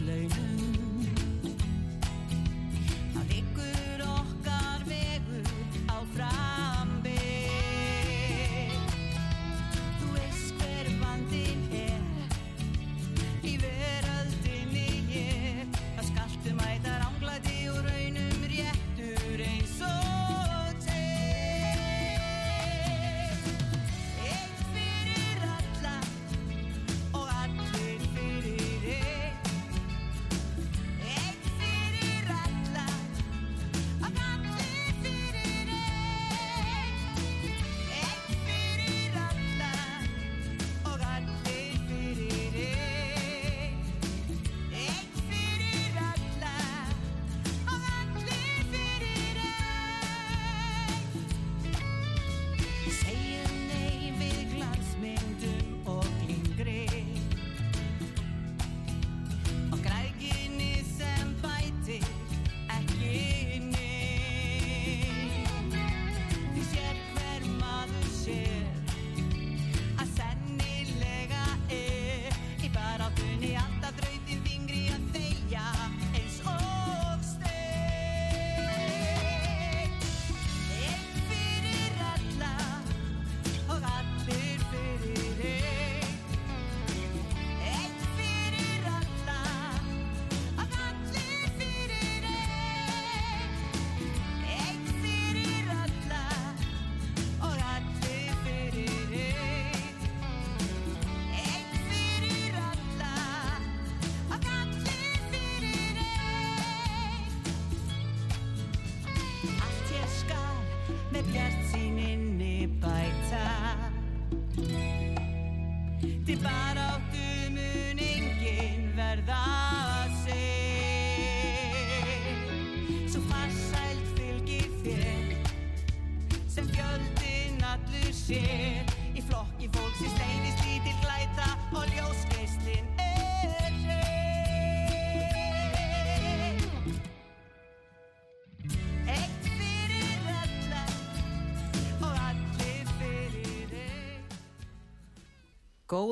Lane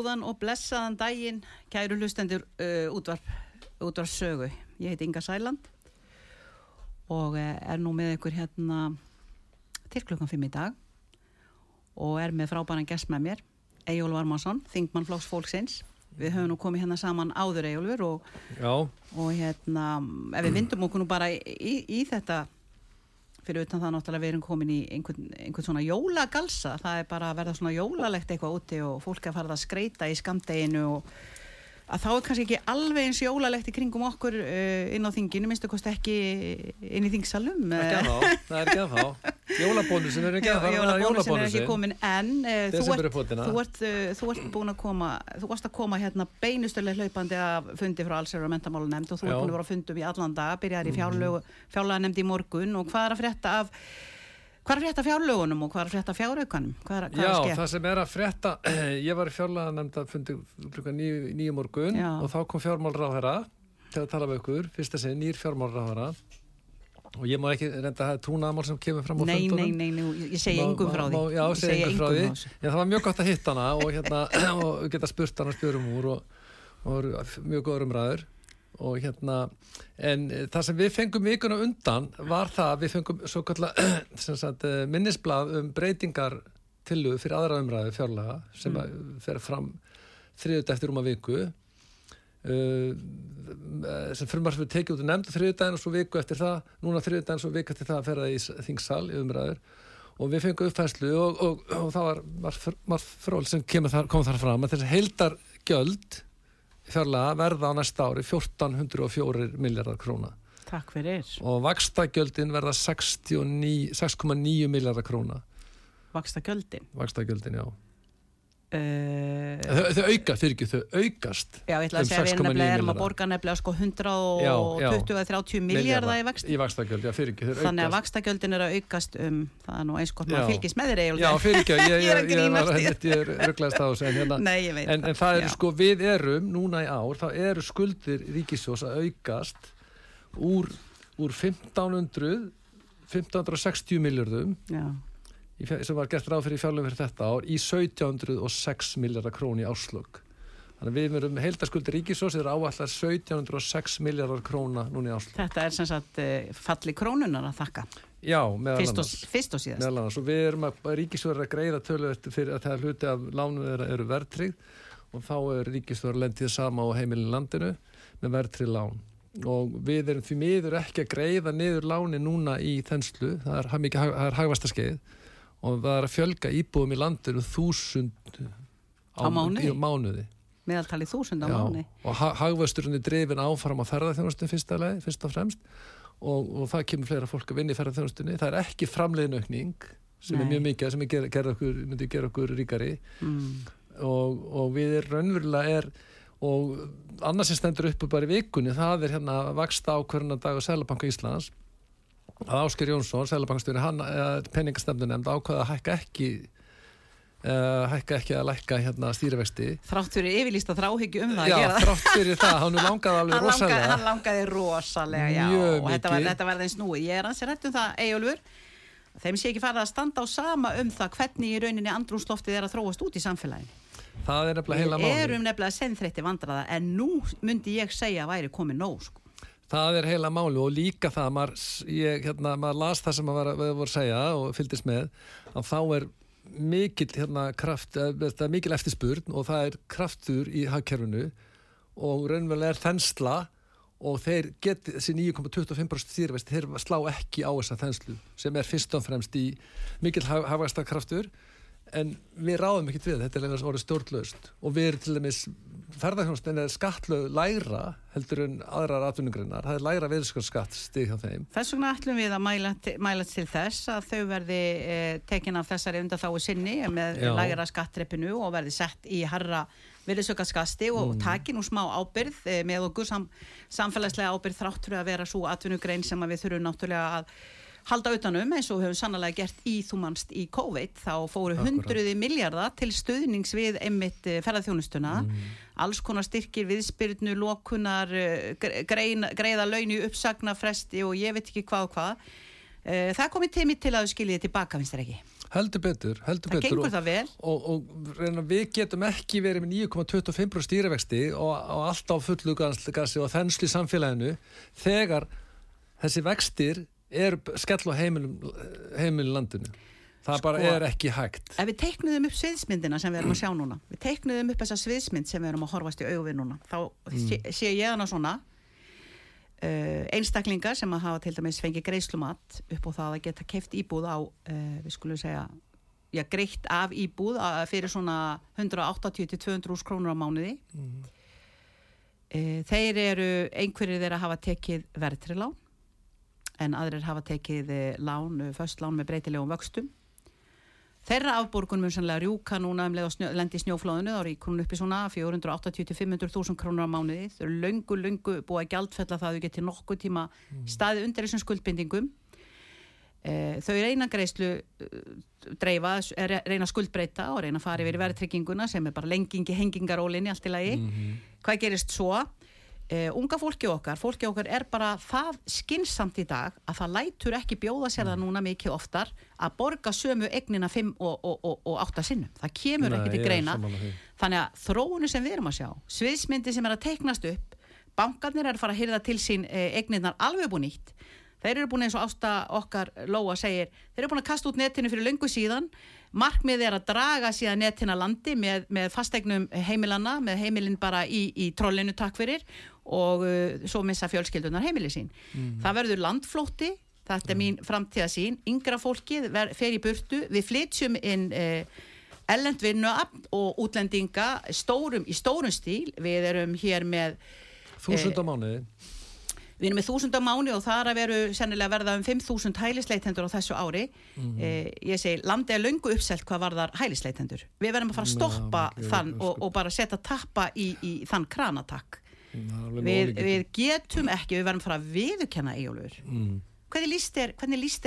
Góðan og blessaðan daginn, kæru hlustendur uh, útvarp, útvarp sögu. Ég heiti Inga Sæland og eh, er nú með ykkur hérna til klukkan 5 í dag og er með frábæran gest með mér, Ejól Varmansson, Þingmann Flóks Fólksins. Við höfum nú komið hérna saman áður Ejólfur og, og hérna, ef við vindum okkur nú bara í, í, í þetta fyrir utan það náttúrulega við erum komin í einhvern, einhvern svona jólagalsa. Það er bara að verða svona jólalegt eitthvað úti og fólk er farið að skreita í skamdeginu og að þá er kannski ekki alveg eins jólalegt í kringum okkur uh, inn á þinginu, minnstu kosti ekki inn í þingsalum að það er ekki að þá Jólabónusin er ekki að þá Jólabónusin er ekki komin en uh, þú, er ert, pótina. þú, ert, uh, þú ert búin að koma þú varst að koma hérna beinustuleg hlaupandi af fundi frá allsherjar og mentamálunemnd og þú ert búin að vera á fundum í allan dag byrjaðir í fjárlögu, fjárlaganemnd í morgun og hvað er að frétta af hvað er frétta fjárlögunum og hvað er frétta fjáraukanum hvað er, hvað er Já, ske? það sem er að frétta ég var í fjárlega nefnda fundi klukkan níu, níu morgun Já. og þá kom fjármálráðherra til að tala með ykkur, fyrsta sinn, nýr fjármálráðherra og ég má ekki reynda að það er trúnaðamál sem kemur fram á Nei, nei, fundunum nei, nei, ég segi Má- engum má- frá því Já, Ég segja engum frá því. Já, það var mjög gott að hitta hana og, hérna, og geta spurt hana spjörum úr og, og mjög góður umræður og hérna en eh, það sem við fengum vikuna undan var það að við fengum svo kallar minnisblað um breytingar tillugu fyrir aðra umræðu fjárlega sem mm. fer fram þriðut eftir um að viku uh, sem frumar fyrir tekið út og nefnd þriðudaginn og svo viku eftir það núna þriðudaginn og svo viku eftir það að ferða í þingsal í umræður og við fengum uppfæslu og, og, og það var margt fról sem þar, kom þar fram að þessi heildar gjöld fjárlega verða á næsta ári 1404 miljardar króna. Takk fyrir. Og vakstagjöldin verða 69 6,9 miljardar króna. Vaksta gjöldin vakstagjöldin, já þau, þau auka, fyrir ekki, þau aukast Já, ég ætla að um segja við 6,9 nefnilega erum að borga nefnilega sko Já, já. 120-30 miljardar í vexti í vakstagjöld, já, fyrir ekki, Þannig að aukast vakstagjöldin er að aukast um það er nú eins gott maður Já. fylgist með þér Eyjólfur. Já, fyrir ekki, ég, Ég ég, að var er rugglaðist á þessu en, hérna, Nei, en, en það eru Já. sko, við erum núna í ár, þá eru skuldir ríkisjós að aukast úr, úr 1500 1560 miljardum Já, sem var gert ráð fyrir fjárlöfum fyrir þetta ár í 1706 miljardar króni árslög Þannig við erum heildaskuldi ríkisós er áallar 1706 miljardar króna núna í áslu. Þetta er sem sagt uh, falli krónunar að þakka. Já, meðal annars. fyrst og síðast. Meðal annars. Og við erum að ríkisvöður að greiða tölvöld fyrir að það hluti af þeirra eru verðtrygg og þá er ríkisvöður lendið sama á heimilin landinu með verðtrygg lán. Og við erum því miður ekki að greiða niður láni núna í þenslu, það er, er hagvastaskeið og það er að fjölga íbúðum í landinu þúsund Á mánuði? í mánuði. Meðaltali þúsund á Já, mánu. og ha- hagvöxturinn er drifin áfram á leið, fyrst og fremst og, og það kemur fleira fólk að vinna í ferðarþjónustunni það er ekki framleiðin aukning sem er Nei. mjög mikið, sem er ger, ger okkur, myndi gera okkur ríkari Mm. og, og við er raunverulega er og annars sem stendur uppi bara í vikunni það er hérna vaksta ákvörðuna dag á Sælabanka Íslands að Ásker Jónsson, Sælabankastjóri hann, penningastemnunemnd ákvaða að hækka ekki uh, hækka ekki að lækka hérna stýrivexti Þrátt fyrir yfirlýsta þráhyggju um það Já, þrátt fyrir það, hann langaði alveg Hann langaði, rosalega hann langaði rosalega, já, Mjög og þetta var, mikið. þetta var þeim snúið. Ég er hans rætt um það, Eyjólfur, þeim sé ekki farið að standa á sama um það hvernig í rauninni andrúnsloftið er að þróast út í samfélaginu. Það er nefnilega heila Við máli erum nefnilega sennþreytti vandraða, en nú myndi ég segja að væri komið nóg, sko. Það er heila máli og líka það maður, ég, hérna, maður las það sem maður voru að segja og fylgdist með að þá er mikil hérna, kraft, eh, það er mikil eftirspurn og það er kraftur í hagkerfinu og raunverulega er þensla og þeir geti þessi 9,25% stýrivesti, þeir slá ekki á þessa þenslu sem er fyrst og fremst í mikil hafasta kraftur en við ráðum ekkert við, þetta er lengur orðið stjórnlaust og við erum til dæmis ferðarhjónustin er skattlög lægra heldur en aðrar atvinnugreinar, það er lægra viðskjörnskatt stig hjá þeim Þess vegna ætlum við að mæla, til- mæla til þess að þau verði eh, tekin af þessari undanþáu sinni með Já. lægra skattreppinu og verði sett í harra virðisaukaskasti og mm. taki nú smá ábyrð eh, með okkur sam, samfélagslega ábyrð þrátt fyrir að vera svo atvinnugrein sem við þurfum náttúrulega að halda utanum eins og við höfum sannlega gert í þú manst í COVID þá fóru hundruði miljardar til stuðnings við einmitt eh, ferðarþjónustuna alls konar styrkir viðspyrnu, lokunar eh, gre- greina, greiða laun í uppsagna fresti og ég veit ekki hvað og hvað. Eh, það komið tími til að þau skiljið tilbaka finnst þér ekki, heldur betur, heldur það betur og, og, og reyna, við getum ekki verið með 9,25% stýrivexti og, og alltaf fullu gassi og þenslu í samfélaginu þegar þessi vextir er skell á heimilum landinu. Það bara Sko- er ekki hægt. ef við teiknuðum upp sviðsmyndina sem við erum að sjá núna við teiknuðum upp þessa sviðsmynd sem við erum að horfast í augum við núna þá sé, sé ég hana svona uh, einstaklingar sem að hafa til dæmis fengið greiðslumat upp á það að geta keft íbúð á uh, við skulum segja já, greitt af íbúð uh, fyrir svona 180-200 úrs krónur á mánuði. Mhm. uh, þeir eru einhverjir þeirra hafa tekið verðtri lán en aðrir hafa tekið eh, lán, eh, föst lán með breytilegum vöxtum Þeirra afborgun mun sannlega rjúka núna um leið og snjó, lendi í snjóflóðinu, þá er í krónu upp í svona 480-500 þúsund krónur á mánuði. Þau eru löngu, löngu búið að gjaldfella það að þau geti nokkuð tíma staðið undir þessum skuldbindingum. E, þau reyna greiðslu dreifa, reyna skuldbreyta og reyna að fara yfir verðtrygginguna sem er bara lengingi hengingarólinni allt í lagi. Hvað gerist svo? Uh, unga fólki okkar, fólki okkar er bara það skinsamt í dag að það lætur ekki bjóða sér það núna mikið oftar að borga sömu egnina 5 og, og, og, og 8 sinnum. Það kemur Nei, ekki til greina. Þannig að þróunu sem við erum að sjá, sviðsmyndi sem er að teiknast upp, bankarnir er að fara að hyrða til sín eh, egnirnar alveg búin nýtt. Þeir eru búin eins og ásta okkar Lóa segir, þeir eru búin að kasta út netinu fyrir löngu síðan. Markmið er að draga síðan netina landi með, með fastegnum heimilanna, með heimilin bara í, í trollinu takk fyrir og uh, svo missa fjölskyldunar heimili sín. Það verður landflótti, þetta er mín framtíðasín, yngra fólkið ver, fer í burtu, við flytjum inn uh, ellend vinnuafn og útlendinga stórum, í stórum stíl, við erum hér með þúsund á mánuði Við erum með þúsund á mánu og það er að veru sennilega verða um 5.000 hælisleitendur á þessu ári. eh, ég segi, landi er löngu uppselt hvað varðar hælisleitendur. Við verðum að fara að stoppa Já, þann ég- og, og bara setja tappa í, í þann kranatakk. Við, við getum ekki, við verðum að fara að viðurkenna Eyjólfur. Mm. Hvernig líst þér,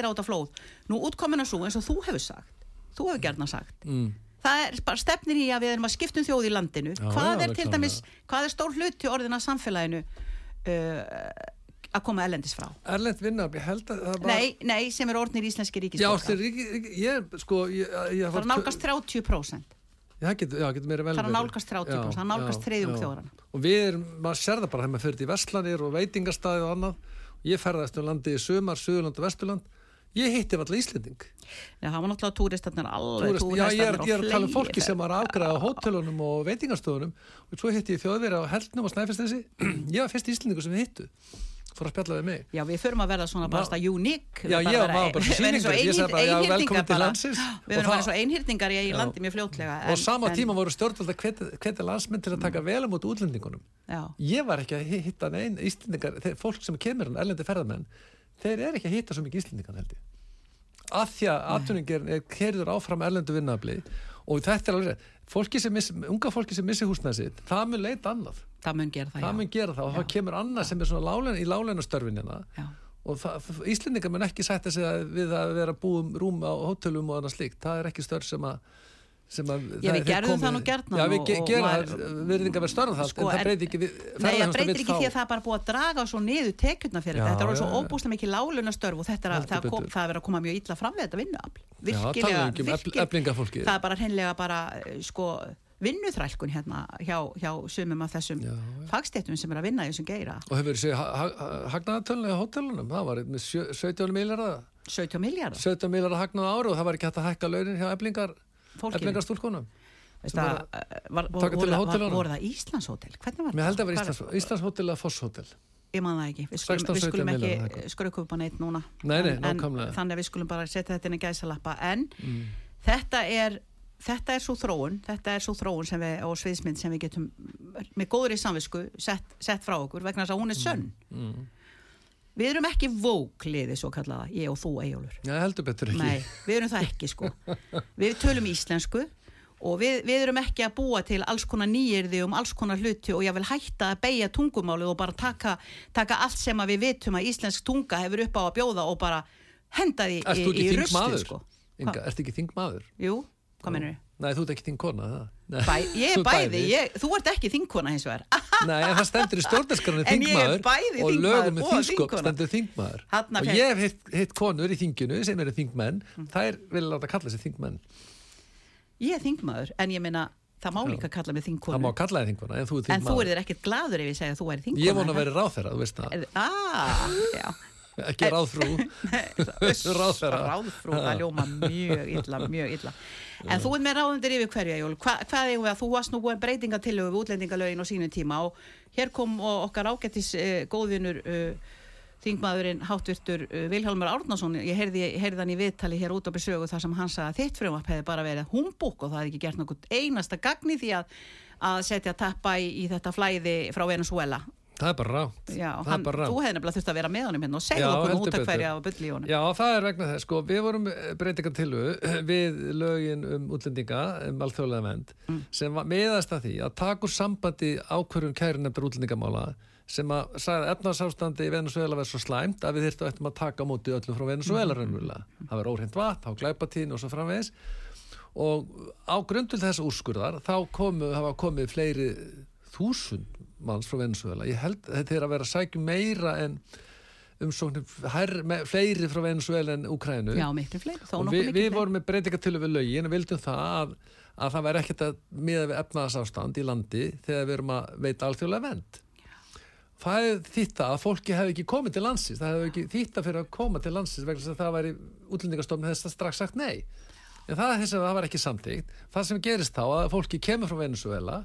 á þetta flóð? Nú útkomina svo eins og þú hefur sagt, þú hefur gerna sagt. Mm. Það er bara stefnir í að við erum að skipta um þjóð í landinu. Já, hvað já, er til dæmis, hvað er stór hluti orðin að samfélaginu uh, að koma ellendis frá? Erlend vinna, ég held að það var Nei, nei, sem er orðnir íslenski Já, ríkisborgar. ríki- ríki- ég, sko ég, ég, Það er nálgast 30%. það getur, já, meira vel Það er verið. nálgast 30%, Já, það nálgast já, þriðjung já. þjóðarinnar. og við erum, maður sér það bara þegar maður fyrir til Vestlandir og veitingastæði og annað ég ferðast um landi í sumar, Suðurland og Vesturland ég hitti alltaf Íslending Já, það var náttúrulega túristarnir alveg Túrist, já, ég er, ég er að tala um fólki sem var afgræða á hótelunum og veitingastofunum og svo hitti ég þjóðverið á Heldnum og Snæfellsnesi ég var fyrst Íslendingu sem við hittu fór að spjalla við mig. Já, við förum að verða svona bara það uník Já, ég var bara svo sýningar, ég sagði bara, já, velkomin til landsins. Við verðum að vera svo einhyrningar í Já. landi mjög fljótlega og sama tíma voru stjórnvöld að hvetja- landsmenn til að taka vel á móti útlendingunum. Já, ég var ekki að hi- hitta neinn Íslendingar, fólk sem kemur hann, erlendi ferðamenn þeir eru ekki að hitta svo mikið Íslendingan held ég. Að því að atvinningin er kerður áfram erlendu vinnafli og þetta er alveg fólki sem missi, unga fólki sem missi húsnæði sitt það mun leita annað, það mun gera það, það mun gera það og það kemur annað sem er svona lálen, í láleinastörfinina Já. og það, Íslendingar mun ekki sætta sig við að vera búum rúm á hótelum og annað slíkt, það er ekki störf sem að sem að Já, við gerðum það nú gjarnan Já, við og- ge og gerum maður- það, við erum ekki að vera störf það, Sko, en það en- breyti ekki við, Nei, það breytir ekki því að það er bara búið að draga svo niður tekjurna fyrir Já, þetta. Þetta er já, svo óbúslega mikið lálunastörf og þetta er að, það, kom, það er að koma mjög illa fram við þetta vinnuafl. Virkilega, um virkilega-. Það er bara hreinlega bara, eh, sko, vinnuþrælkun hérna hjá, hjá sumum af þessum já. fagstéttum sem er að vinna í þessum geira. og hefur séð hagnaðatölunni á hótelunum það var með sjö- 17 miljardar 17 miljardar 17 miljardar hagnað á ári og það var ekki hægt að hækka launin hjá það, var eh, var, var, hótelunum. voru það Íslandshótel? Hvernig var mér held að vera Hvar- Íslands, Íslands hótel eða Foss hótel Ég man það ekki, við skulum, 16, við skulum 17 milljarðar, ekki eitthvað. skröku upp á neitt núna Nei, nei, en, en þannig að við skulum bara setja þetta inn í gæsalappa en Mm. þetta er þetta er svo þróun, þetta er svo þróun sem við, og sviðsmynd sem við getum með góður í samvisku sett, sett frá okkur vegna þess að hún er sönn mm. við erum ekki vókliði svo kallaða, ég og þú Eyjólfur Já, heldur betur ekki Nei, við erum það ekki sko Við tölum íslensku og við, við erum ekki að búa til alls konar nýjirði um alls konar hluti og ég vil hætta að beigja tungumálið og bara taka, taka allt sem við vitum að íslensk tunga hefur upp á að bjóða og bara henda því í, í þingmaður? sko. Inga, ertu ekki þingmaður? Jú, hvað mennur Nei, þú ert ekki þingkona. Bæ, ég er bæði, ég, þú ert ekki þingkona hins vegar. Nei, en það stendur í er þingmaður og þingmaður lögum með þingskop þingkona. stendur þingmaður. Og ég hef hitt, hitt konur í þinginu sem eru þingmenn, Mm. þær vilja láta kalla sig þingmenn. Ég er þingmaður, en ég meina það má líka kalla mig það má kalla þig þingkona, en þú er En þú þingmaður. er þér ekkert gladur ef ég segja að þú er þingkona ég vona að vera ráþæra, þú veist það? Ah, ekki ráðfrú Ráðfrú, það ljóma mjög illa, mjög illa. En þú ert með ráðundir yfir hverju, Jól. Hva, hvað eigum við að þú varst nú búin breytinga til við útlendingalögin á sínum tíma og hér kom og okkar ágættis uh, góðvinur uh, þingmaðurinn hátvirtur uh, Vilhelmur Árnason, ég heyrði, heyrði hann í viðtali hér út á besögu þar sem hann sagði að þitt frumvarp hefði bara verið humbúk og það hefði ekki gert nokkuð einasta gagni því að, að setja tappa í, í þetta flæði frá Venezuela. Það er bara rátt Já, hann, bara þú rátt hefði nefnilega þurft að vera með honum hérna og segja okkur út betur. hverja og bulli í honum. Já, það er vegna þess, sko, við vorum breytingar til við lögin um útlendinga um alþjóðlega vend Mm. sem var meðast að því að taka úr sambandi ákvörðum kærunefndar útlendingamála sem að sagði að efnarsástandi í Venezuela verið svo slæmt að við þyrftum eftir að taka á móti öllum frá Mm. Venezuela raunverulega. Það var óhreint vatn, þá glæpatíðin og svo framvegis og á grundul þess úrskurðar þá komu, hafa komið fleiri þúsund manns frá Venezuela. Ég held þetta er að vera sækja meira en umsóknir fleiri frá Venezuela en Ukrænu Já, miklu fleiri, þó nokkuð við, miklu við fleiri. vorum með breytingatölu við lögin og vildum það að, að það væri ekkert að miða við efnaðasástand í landi þegar við erum að veita alþjóðlega vend það er þýtta að fólki hefði ekki komið til landsins. Það hefði ekki þýtta fyrir að koma til landsins vegna að það væri útlendingastofn þess að strax sagt nei. En það það var ekki samtíkt það sem gerist þá að fólki kemur frá Venezuela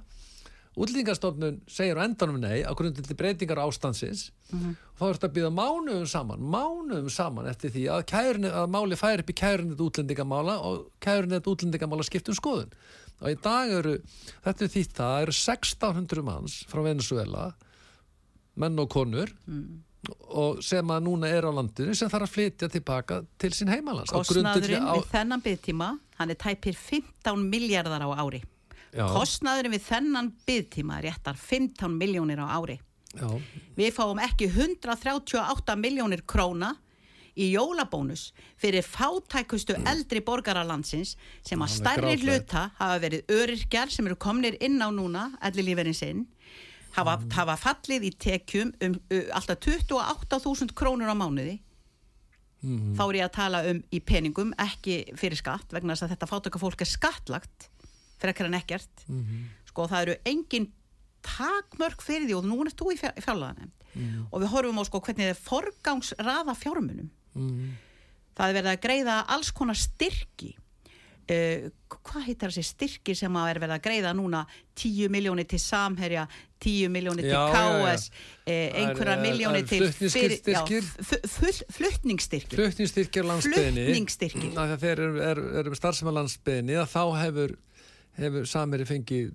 útlendingastofnun segir á endanum nei á grundin til breytingar ástansins Mhm. og þá er þetta að býða mánuðum saman mánuðum saman eftir því að, kærunni, að máli færi upp í kærunni útlendingamála og kærunni útlendingamála skiptum skoðun og í dag eru þetta er þýtt það eru 1600 manns frá Venezuela menn og konur Mm. og sem að núna er á landinu sem þarf að flytja tilbaka til sín heimalands Kostnaðurinn á- við þennan byggtíma, hann er tæpir 15 miljardar á ári. Já. Kostnaðurinn við þennan byggtíma er réttar 15 miljónir á ári. Já, Við fáum ekki 138 miljónir króna í jólabónus fyrir fátækustu eldri borgaralandsins sem að stærri hluta hafa verið öryrkjar sem eru komnir inn á núna, allir lífeyrin sinn, hafa, Mm. hafa fallið í tekjum um uh, alltaf 28.000 krónur á mánuði. Mhm. Þá er ég að tala um í peningum, ekki fyrir skatt, vegna þess að þetta fátækafólk er skattlagt frekar en ekkert Mhm. sko það eru engin takmörk fyrir því og nú er þú í fjárlaganefnd Mhm. og við horfum á sko hvernig þið forgangsraða fjármunum Mhm. það er verið að greiða alls konar styrki uh, hvað heitir þessi styrki sem að er verið að greiða núna 10 miljónir til Samherja 10 miljónir til. KS eh, Það er, einhverja miljónir það til flutningsstyrkir landsbyðinni Flutningsstyrkir. þegar þeir eru, starfsema landsbyðinni að þá hefur, hefur Samiri fengið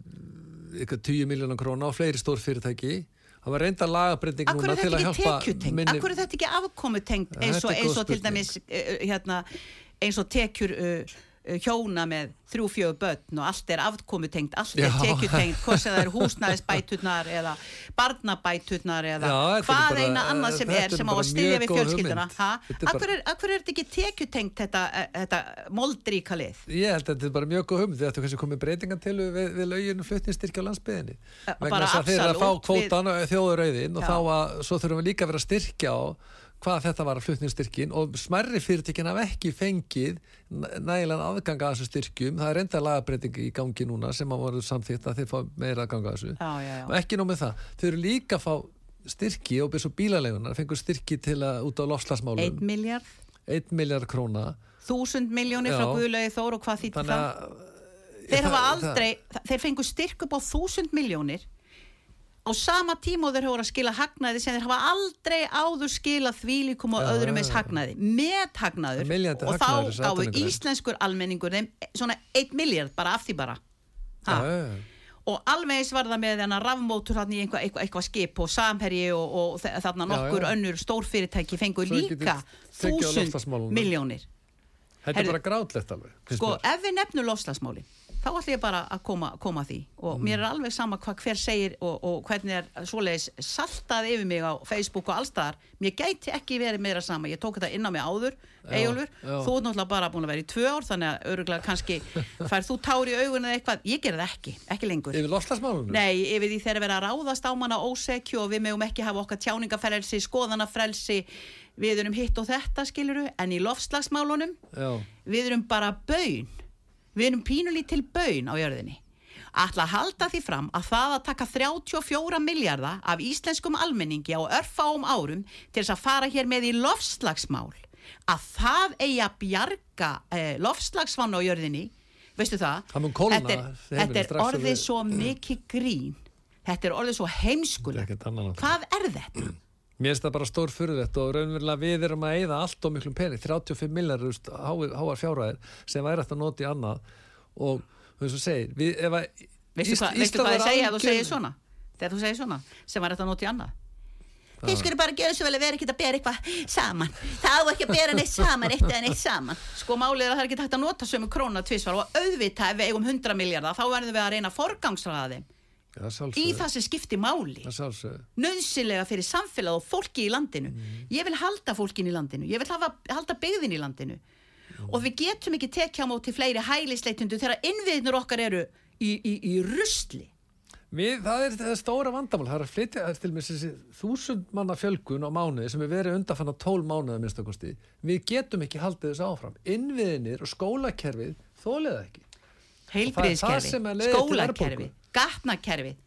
ykkur 10 miljónar króna og fleiri stór fyrirtæki það var reynda lagabreyting Akkur núna til að hjálpa minni Akkur er þetta ekki afkomutengt eins og, eins og til dæmis uh, hérna, eins og tekjur uh, hjóna með þrjú fjögur börn og allt er afkomutengt, allt er tekjutengt hvort sem það eru húsnæðisbæturnar eða barnabæturnar eða Já, er hvað bara- eina annað sem er er sem á bara að styðja mjög við fjölskylduna. Er bara- Akkur er, er þetta ekki tekjutengt þetta, eh, þetta moldríka lið? Ég held að þetta er bara mjög góð hugmynd þetta er kannski komið breytingan til við, við löginu flutningsstyrkja á landsbyðinni Eh, vegna bara þess að þeir eru að fá absolutt, við- kvótan þjóðurauðin og Já. þá að svo þurfum við líka að vera styrkja á hvað þetta var að flutningsstyrkin og smerri fyrirtekin hafa ekki fengið næ- nægilegan aðgang að þessu styrkjum. Það er enda lagabreyting í gangi núna sem að voru samþýtt að þeir fá meira aðgang að þessu. Já, já, já. og ekki nóg með það, þau eru líka að fá styrki og byrjum svo bílalegunar fengur styrki til að út á 1 lofslagsmálum miljard 1 miljard króna. Þúsund miljónir frá Já. Guðlaugi Þór og hvað þannig það? að þeir hafa það- aldrei, þeir fengu styrk upp á þúsund miljónir á sama tíma og þeir hafa verið að skila hagnaði sem þeir hafa aldrei áður skilað þvílíkum og Já, öðrum eins hagnaði meðhagnaður Milljarður og þá hagnaður atvinnugrein. íslenskur almenningur þeim svona 1 miljard bara af því bara. Já, já. og alveg eins var það með þennan rafmótur þarna í eitthvað, eitthvað, eitthvað skip og samherji og, og þarna nokkur önnur stórfyrirtæki fengu Svo getið líka þúsund miljónir Þetta er bara grátlegt alveg. sko, ef við nefnum lofslagsmáli þá ætlum ég bara að koma, koma að því. Og mér er alveg sama hvað hver segir og, og hvernig er svoleiðis saltað yfir mig á Facebook og allstaðar mér gæti ekki verið meira sama. Ég tók þetta inn á mig áður, Eyjólfur. já. þú ert náttúrulega bara búin að vera í tvö ár þannig að öruglega kannski fær þú tár í augun eða eitthvað, ég gerði það ekki, ekki lengur. Yfir lofslagsmálunum? Nei, yfir því þegar verið að ráðast á manna ósekju og við megum ekki hafa okkar tjáningaferelsi, skoðanafrelsi, við erum hitt og þetta skiluru, en í lofslagsmálunum Já. við erum bara baun við erum pínulítil baun á jörðinni ætla að halda því fram að það að taka 34 miljardar af íslenskum almenningi á örfáum árum til þess að fara hér með í lofslagsmál að það eigi að bjarga eh, lofslagsvann á jörðinni veistu það? Það mun kólna þetta er, þetta er orðið svo mikið grín þetta er orðið svo heimskulegt hvað er þetta? Mér finnst það bara stór furðulegt og raunverulega við erum að eyða allt og miklum pening, 35 millar háar fjárhæðir sem væri eftir að nota í annað. Og þú veist þú segir, við, að veistu, hvað, ég segja að þú segir svona? Þegar þú segir svona sem var þetta að nota í annað. Þið skulum bara gera svo vel að vera ekki að bera eitthvað saman. Það á ekki að bera neitt saman, eitt eða neitt saman. Sko málið er að það er ekki hægt að nota sömu króna tvisvar og auðvitað ef við eigum 100 miljardar þá verðum við að reyna að Já, í það sem skiptir máli. Nöðsilega fyrir samfélag og fólki í landinu. Ég vil halda fólkin í landinu. Ég vil hafa, halda byggðin í landinu. Og við getum ekki tekja á móti fleiri hælisleitundu þegar innviðnur okkar eru í, í, í rusli. Við, það er það stóra vandamál, það er að flytja til með þessi þúsund manna fjölgun á mánuði sem er verið undanfanna tól mánuði að minnstakosti. Við getum ekki haldið þessu áfram. Innviðinir og skólakerfið þólið ekki. er til skólakerfi, verðbólgu. gatnakerfi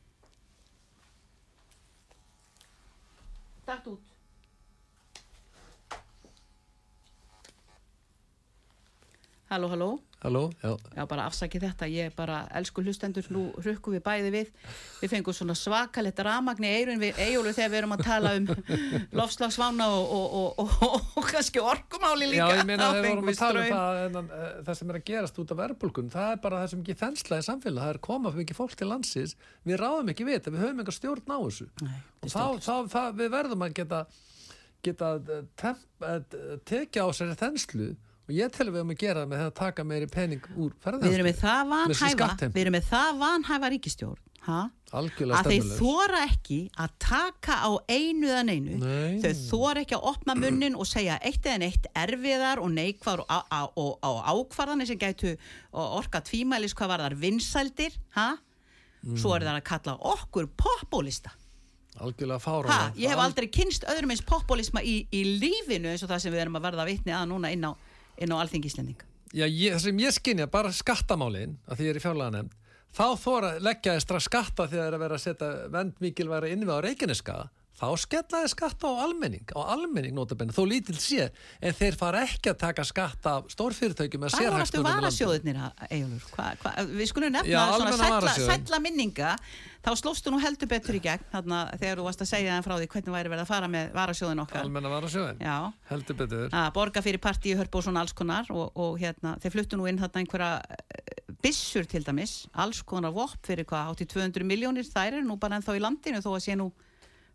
Dætt út Halló, halló Halló? Já. Já, bara afsaki þetta, ég bara elsku hlustendur, nú rukkum við bæði við. Við fengum svona svakalett ramagn í eirun við Eyjólu þegar við erum að tala um lofslagsvána og, og, og, og, og kannski orkumáli líka. Já, ég meina þegar við vorum að tala um það, en, uh, það sem er að gerast út af verðbólgun, það er bara það sem ekki þensla í samfélag, það er að koma fyrir mikið fólk til landsins, við ráðum ekki við þetta, við höfum enga stjórn á þessu. Nei, og þá, þá, þá, við verðum að geta, geta uh, temp, uh, tekja á sér þenslu og ég tel að við höfum að gera það með það að taka meiri pening úr ferðarþjónustu. Við erum með það vanhæfa við erum með það vanhæfa ríkistjórn ha? Að þeir þóra ekki að taka á einu eða neinu Nei. þau þóra ekki að opna munnin og segja eitt eða neitt erfiðar og neikvar og, ákvarðanir sem gætu orka tvímælis hvað var þar vinsældir ha? svo er það að kalla okkur populista Algjörlega ha? fára. ég hef aldrei kynst öðrum eins populisma í, í lífinu eins og það sem við erum að verða vitni að núna inn á, inn á alþingislending Já, ég, það sem ég skynja, bara skattamálin, að því ég er í fjárlega nefnd, þá þóra leggjaði strax skatta þegar er að vera að setja vend mikilværa innvið á Reykjaneska þá skellaði skatta á almenning á almenning notabenni, þó lítil sé en þeir fara ekki að taka skatta af stórfyrirtækjum með Hvað var aftur sérhagsmunum í landinu. varasjóðirnir, Egilur? Hva, hva, við skulum nefna svona sælla minninga þá slóstu nú heldur betur í gegn þarna, þegar þú varst að segja þeim frá því hvernig væri verið að fara með varasjóðin okkar. Almenna varasjóðin, Já, heldur betur. Að borga fyrir partíu hörpu og svona alls konar og, og hérna, þeir fluttu nú inn þarna einhverja eh, byssur til dæmis alls konar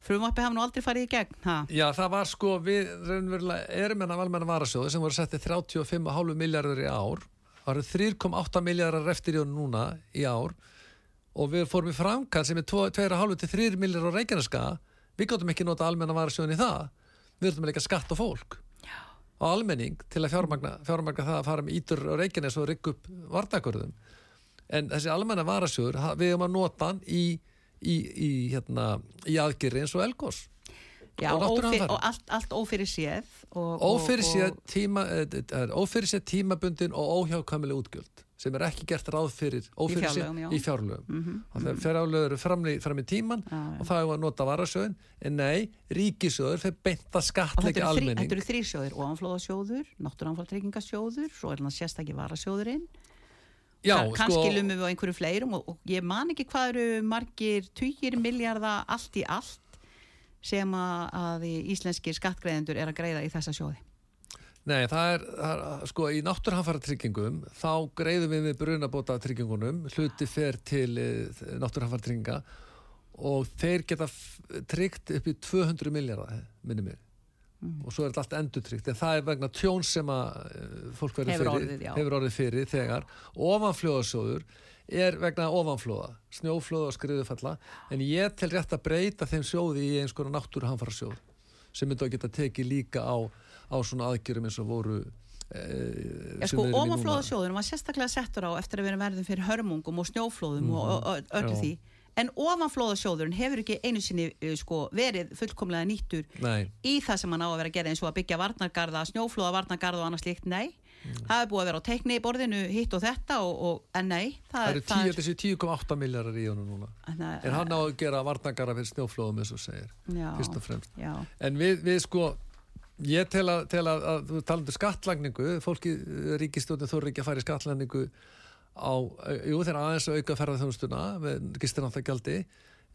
vopp fyrir hvað, átti 200 miljónir þær eru nú aldrei farið í gegn ha. Já, það var sko, við raunverulega erum en af almenna varasjóði sem voru settið 35,5 miljardur í ár. Það eru 3,8 miljardar eftir í honum núna í ár. Og við fórum í framkvæm sem er 2,5 til 3 miljardar á Reykjaneska við gáttum ekki nota almenna varasjóðin í það. Við að leika skatt á fólk. Já. á almenning til að fjármagna, fjármagna það að fara með ítur á Reykjanes og rygg upp vartakörðum en þessi almenna varasjóður við erum að nota hann í, í, í, hérna, í aðgeri eins og elgós Já, Og ófyr, og allt, allt ófyrir séð og, Ófyrirséð og, tíma, eh, ófyrirséð tímabundin og óhjákvæmileg útgjöld sem er ekki gert ráð fyrir fjárlögum, já. í fjárlögum mm -hmm. og það fjárlögur eru fram í, tíman Já, já. og það er að nota varasjóðin en nei, ríkisjóður fyrir beint að og þetta skattleggja eru þrí- almenning þetta eru þrýr sjóðir ofanflóðasjóður, náttúranflóðtryggingasjóður svo er hann sérstaki varasjóðurinn Já, Ka- kannski sko, lumum við á einhverju fleirum og, og ég man ekki hvað eru margir tugir miljardar allt í allt sem að, íslenskir skattgreðendur er að greiða í þessa sjóði. Nei, það er, það er sko í náttúrhanfara tryggingum þá greiðum við við brunabóta tryggingunum hluti fer til náttúrhanfara trygginga og þeir geta tryggt upp í 200 miljardar minni mér Mm. og svo er þetta allt endur tryggt en það er vegna tjón sem að eh, fólk Hefur fyrir, orðið, já. hefur orðið fyrir þegar ofanflóðasjóður er vegna ofanflóða snjóflóða og skriðufalla en ég tel rétt að breyta þeim sjóði í eins konar náttúruhamfara sjóð sem myndi að geta tekið líka á, á svona aðgjörum eins og voru e, Já, sko, ofanflóðasjóðurinn var sérstaklega settur á eftir að vera verðum fyrir hörmungum og snjóflóðum og, og, og öllu Mhm. Já. því en ofanflóðasjóðurinn hefur ekki einu sinni uh, sko, verið fullkomlega nýttur Nei, í það sem hann á að vera að gera eins og að byggja varnargarða, snjóflóða varnargarða og annað slíkt, nei. Mm. það er búið að vera á teikni í borðinu hitt og þetta og, og en nei það eru 10, þessi 10,8 miljardar í honum núna. Það en hann á að gera varnagara fyrir snjóflóðum eins og segir, já, fyrst og fremst. já, En við, við sko, ég tel að, tel að, að þú talandu skattlagningu, fólki ríkistjóðin þóru ekki að fara í skattlagningu á, jú þeir aðeins að auka ferðarþjónustuna með gistináttakjaldi,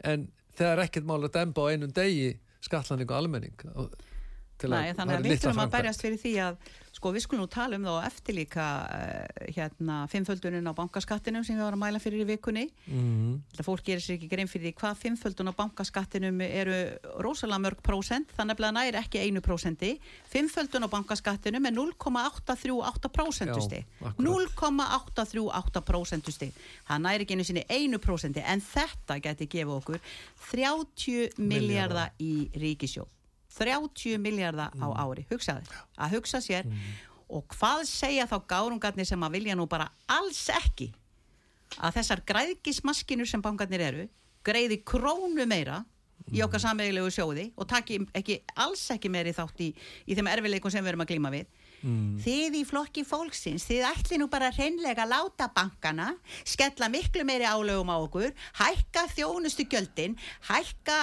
en það er ekkert mál að demba á einum degi almenning. og- til Nei, þannig er að við þurfum að berjast fyrir því að sko við skulum nú tala um það og eftir líka uh, hérna fimmföldunin á bankaskattinum sem við varum að mæla fyrir í vikunni. Mhm. þetta fólk gerir sér ekki grein fyrir því hvað fimmföldun á bankaskattinum eru rosalega mörg prósent, þannig að það er ekki einu prósenti, fimmföldun á bankaskattinum er 0,838 prósentusti, Já, akkurat. 0,838 prósentusti. Það næri ekki einu sinni einu prósenti en þetta geti gefið okkur 30 miljardar í ríkisjóð 30 miljardar á Mm. ári hugsaði, að hugsa sér. Og hvað segja þá gárungarnir sem að vilja nú bara alls ekki að þessar græðgismaskinur sem bankarnir eru greiði krónu meira í okkar sameiglegu sjóði og taki ekki, alls ekki meiri þátt í, í þeim erfileikum sem við erum að glíma við Mm. þið í flokki fólksins þið ætli nú bara hreinlega að láta bankana skella miklu meiri álögum á okkur hækka þjónustu gjöldin hækka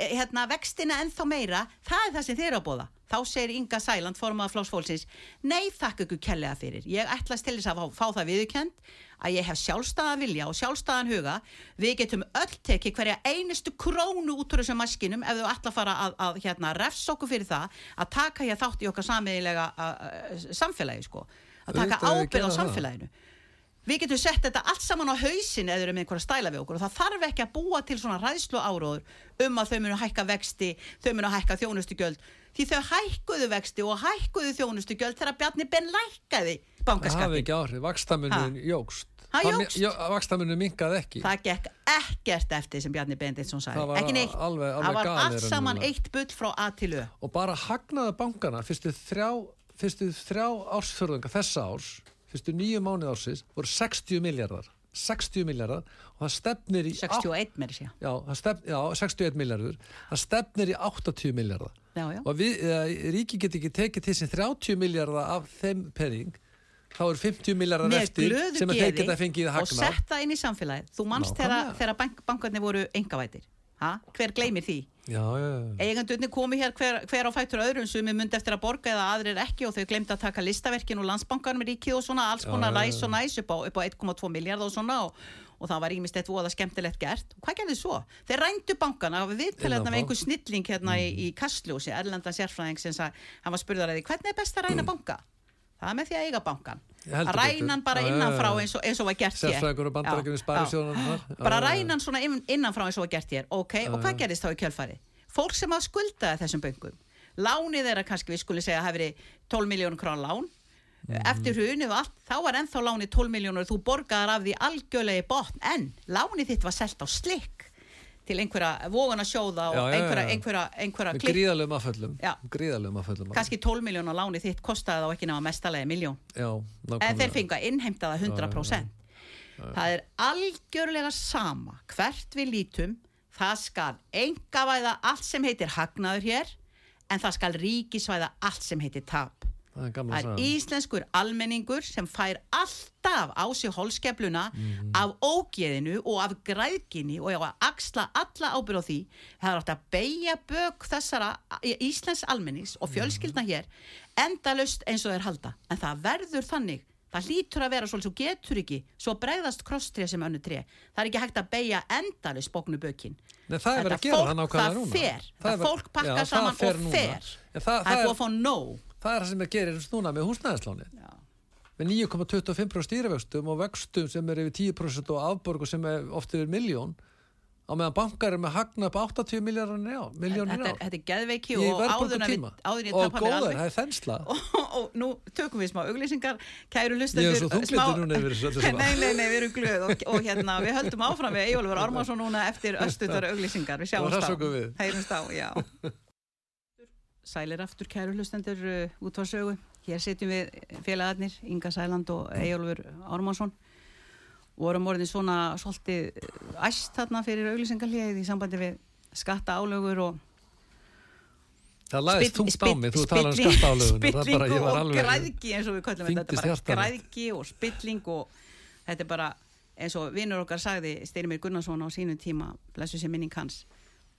hérna, vextina ennþá meira það er það sem þið eru að bóða þá segir Inga Sæland, formað flokks fólksins nei þakka ykkur kellega fyrir. Ég ætlast til þess að fá, það viðurkend að ég hef sjálfstæðan vilja og sjálfstæðan huga. Við getum öll tekið hverja einustu krónu út úr þessum maskinum ef þú ætla að fara að, að hérna, refs okkur fyrir það að taka hér þátt í okkar samfélagi sko. Að taka ábyrð á gera það. Við getum sett þetta allt saman á hausin eða með einhverja stæla við okkur og það þarf ekki að búa til svona ræðslu áróður um að þau munu hækka vexti, þau munu hækka þjónustugjöld því þau hækkuðu vexti og hækkuðu þjónustugjöld þegar Bjarni Ben lækkaði Það hafi ekki áhrif, vakstamunin jógst. Það jókst? mi- jó- Vakstamunin minkaði ekki. Það gekk ekkert eftir sem Bjarni Benditsson Það sagði, var ekki neitt. alveg- alveg það var allt saman raunverulega. eitt bull frá A til Ö. og bara hagnaði bankana fyrstu þrjá, fyrstu þrjá ársfjörðunga þessa árs, fyrstu nýju mánuð ársins voru 60 miljardar 60 miljardar og það stefnir í 61 með þessi. já, stefn, já, 61 miljardur það stefnir í 80 miljardar Já, já. og við, eða, ríki get ekki tekið sin 30 miljardar af þeim penning þá eru 50 miljardar eftir sem þeir geta fengið og hagnar sett það inn í samfélagið þú Nákvæmlega. þegar bank, bankarnir voru engavætir ha? hver gleymir því eigandunni komi hér hver, hver á fættur öðrum sem er myndi eftir að borga eða aðrir ekki og þau glemdi að taka listaverkin og landsbankanum í ríkið og svona alls konar ræs og næs upp á, á 1,2 miljard og svona og, og það var ímislegt voða skemmtilegt gert og hvað gerði svo? Þeir rændu bankana við viðtalið Innanfrá. með einhver snilling hérna í, í Kastljósi, Erlendan sérfræðing sem sagði, hann var spurðar að því hvernig er best að ræna banka? Það er með því að eiga bankan að ræna hann bara innanfrá eins og, eins og var gert hér. Og bara ræna hann svona inn- innanfrá eins og var gert hér. Ok, og hvað gerist þá í kjölfari? fólk sem að skuldaði þessum böngum lánið þeirra kannski við skulum segja verið 12 miljónur krón lán. Mhm. eftir hrunið og allt, þá var ennþá lánið 12 miljónur þú borgaðar af því algjörlega í botn. En lánið þitt var selt á slikk til einhverja vógan að sjóða og Já, já, já, einhverja, já. einhverja, einhverja klipp gríðalögum afföllum. Já. gríðalögum afföllum. Kannski 12 miljónar lánið þitt kostaði þá ekki náða mestalegi miljón já, en nákvæmlega. þeir fengu að innheimta það 100% það er algjörlega sama hvert við lítum. Það skal engavæða allt sem heitir hagnaður hér en það skal ríkisvæða allt sem heitir tap það er það íslenskur almenningur sem fær alltaf á sig holskefluna Mhm. af ógeðinu og af græðginni og að axla alla ábyrð á því. Það er átt að beigja bök þessara íslensk almennings og fjölskyldna Mhm. hér endalust eins og þeir halda. En það verður þannig. Það lítur að vera svolítið, þú getur ekki svo bregðast krosstrið sem önnu tré. Það er ekki hægt að beigja endalust bóknu bökin. Nei, það er verið að gera það nákvæmlega það núna. fer, það verið- fólk pakkar það saman og núna. fer. Það, það það, er búið að fá nóg það er það sem að gerir núna með húsnæðislánin. Með 9,25% stýrivöxtum og vöxtum sem er yfir 10% og afborgu sem er oft yfir miljón á meðan bankar er með hagna upp 80 miljónir á þetta, er- þetta er geðveiki og áður en verðbólgu að tíma við- áður en ég og góðar, það er þensla. Og, og nú tökum við smá auglýsingar. Kæru lustendur er nei, nei, nei, við erum glöð og, og hérna, við höldum áfram við Eyjólfur Ármarsson núna eftir östutar auglýsingar. Við Og sjáumst á, við. heyrumst á, já Sælir aftur kæru lustendur uh, út á sögu. Hér sitjum við félagarnir Inga Sæland og Eyjólfur Ármarsson vorum orðin svona svolítið uh, æst þarna fyrir auglýsingarlíðið í sambandi við skatta álögur og það laðist Spill- þungt á mig, þú talar um spilling- skattálöfun það er bara, spilling ég var og alveg græðgi eins og við köllum þetta þetta bara græðgi og spilling og þetta er bara eins og vinnur okkar sagði Styrmir Gunnarsson á sínum tíma blessu sér minning hans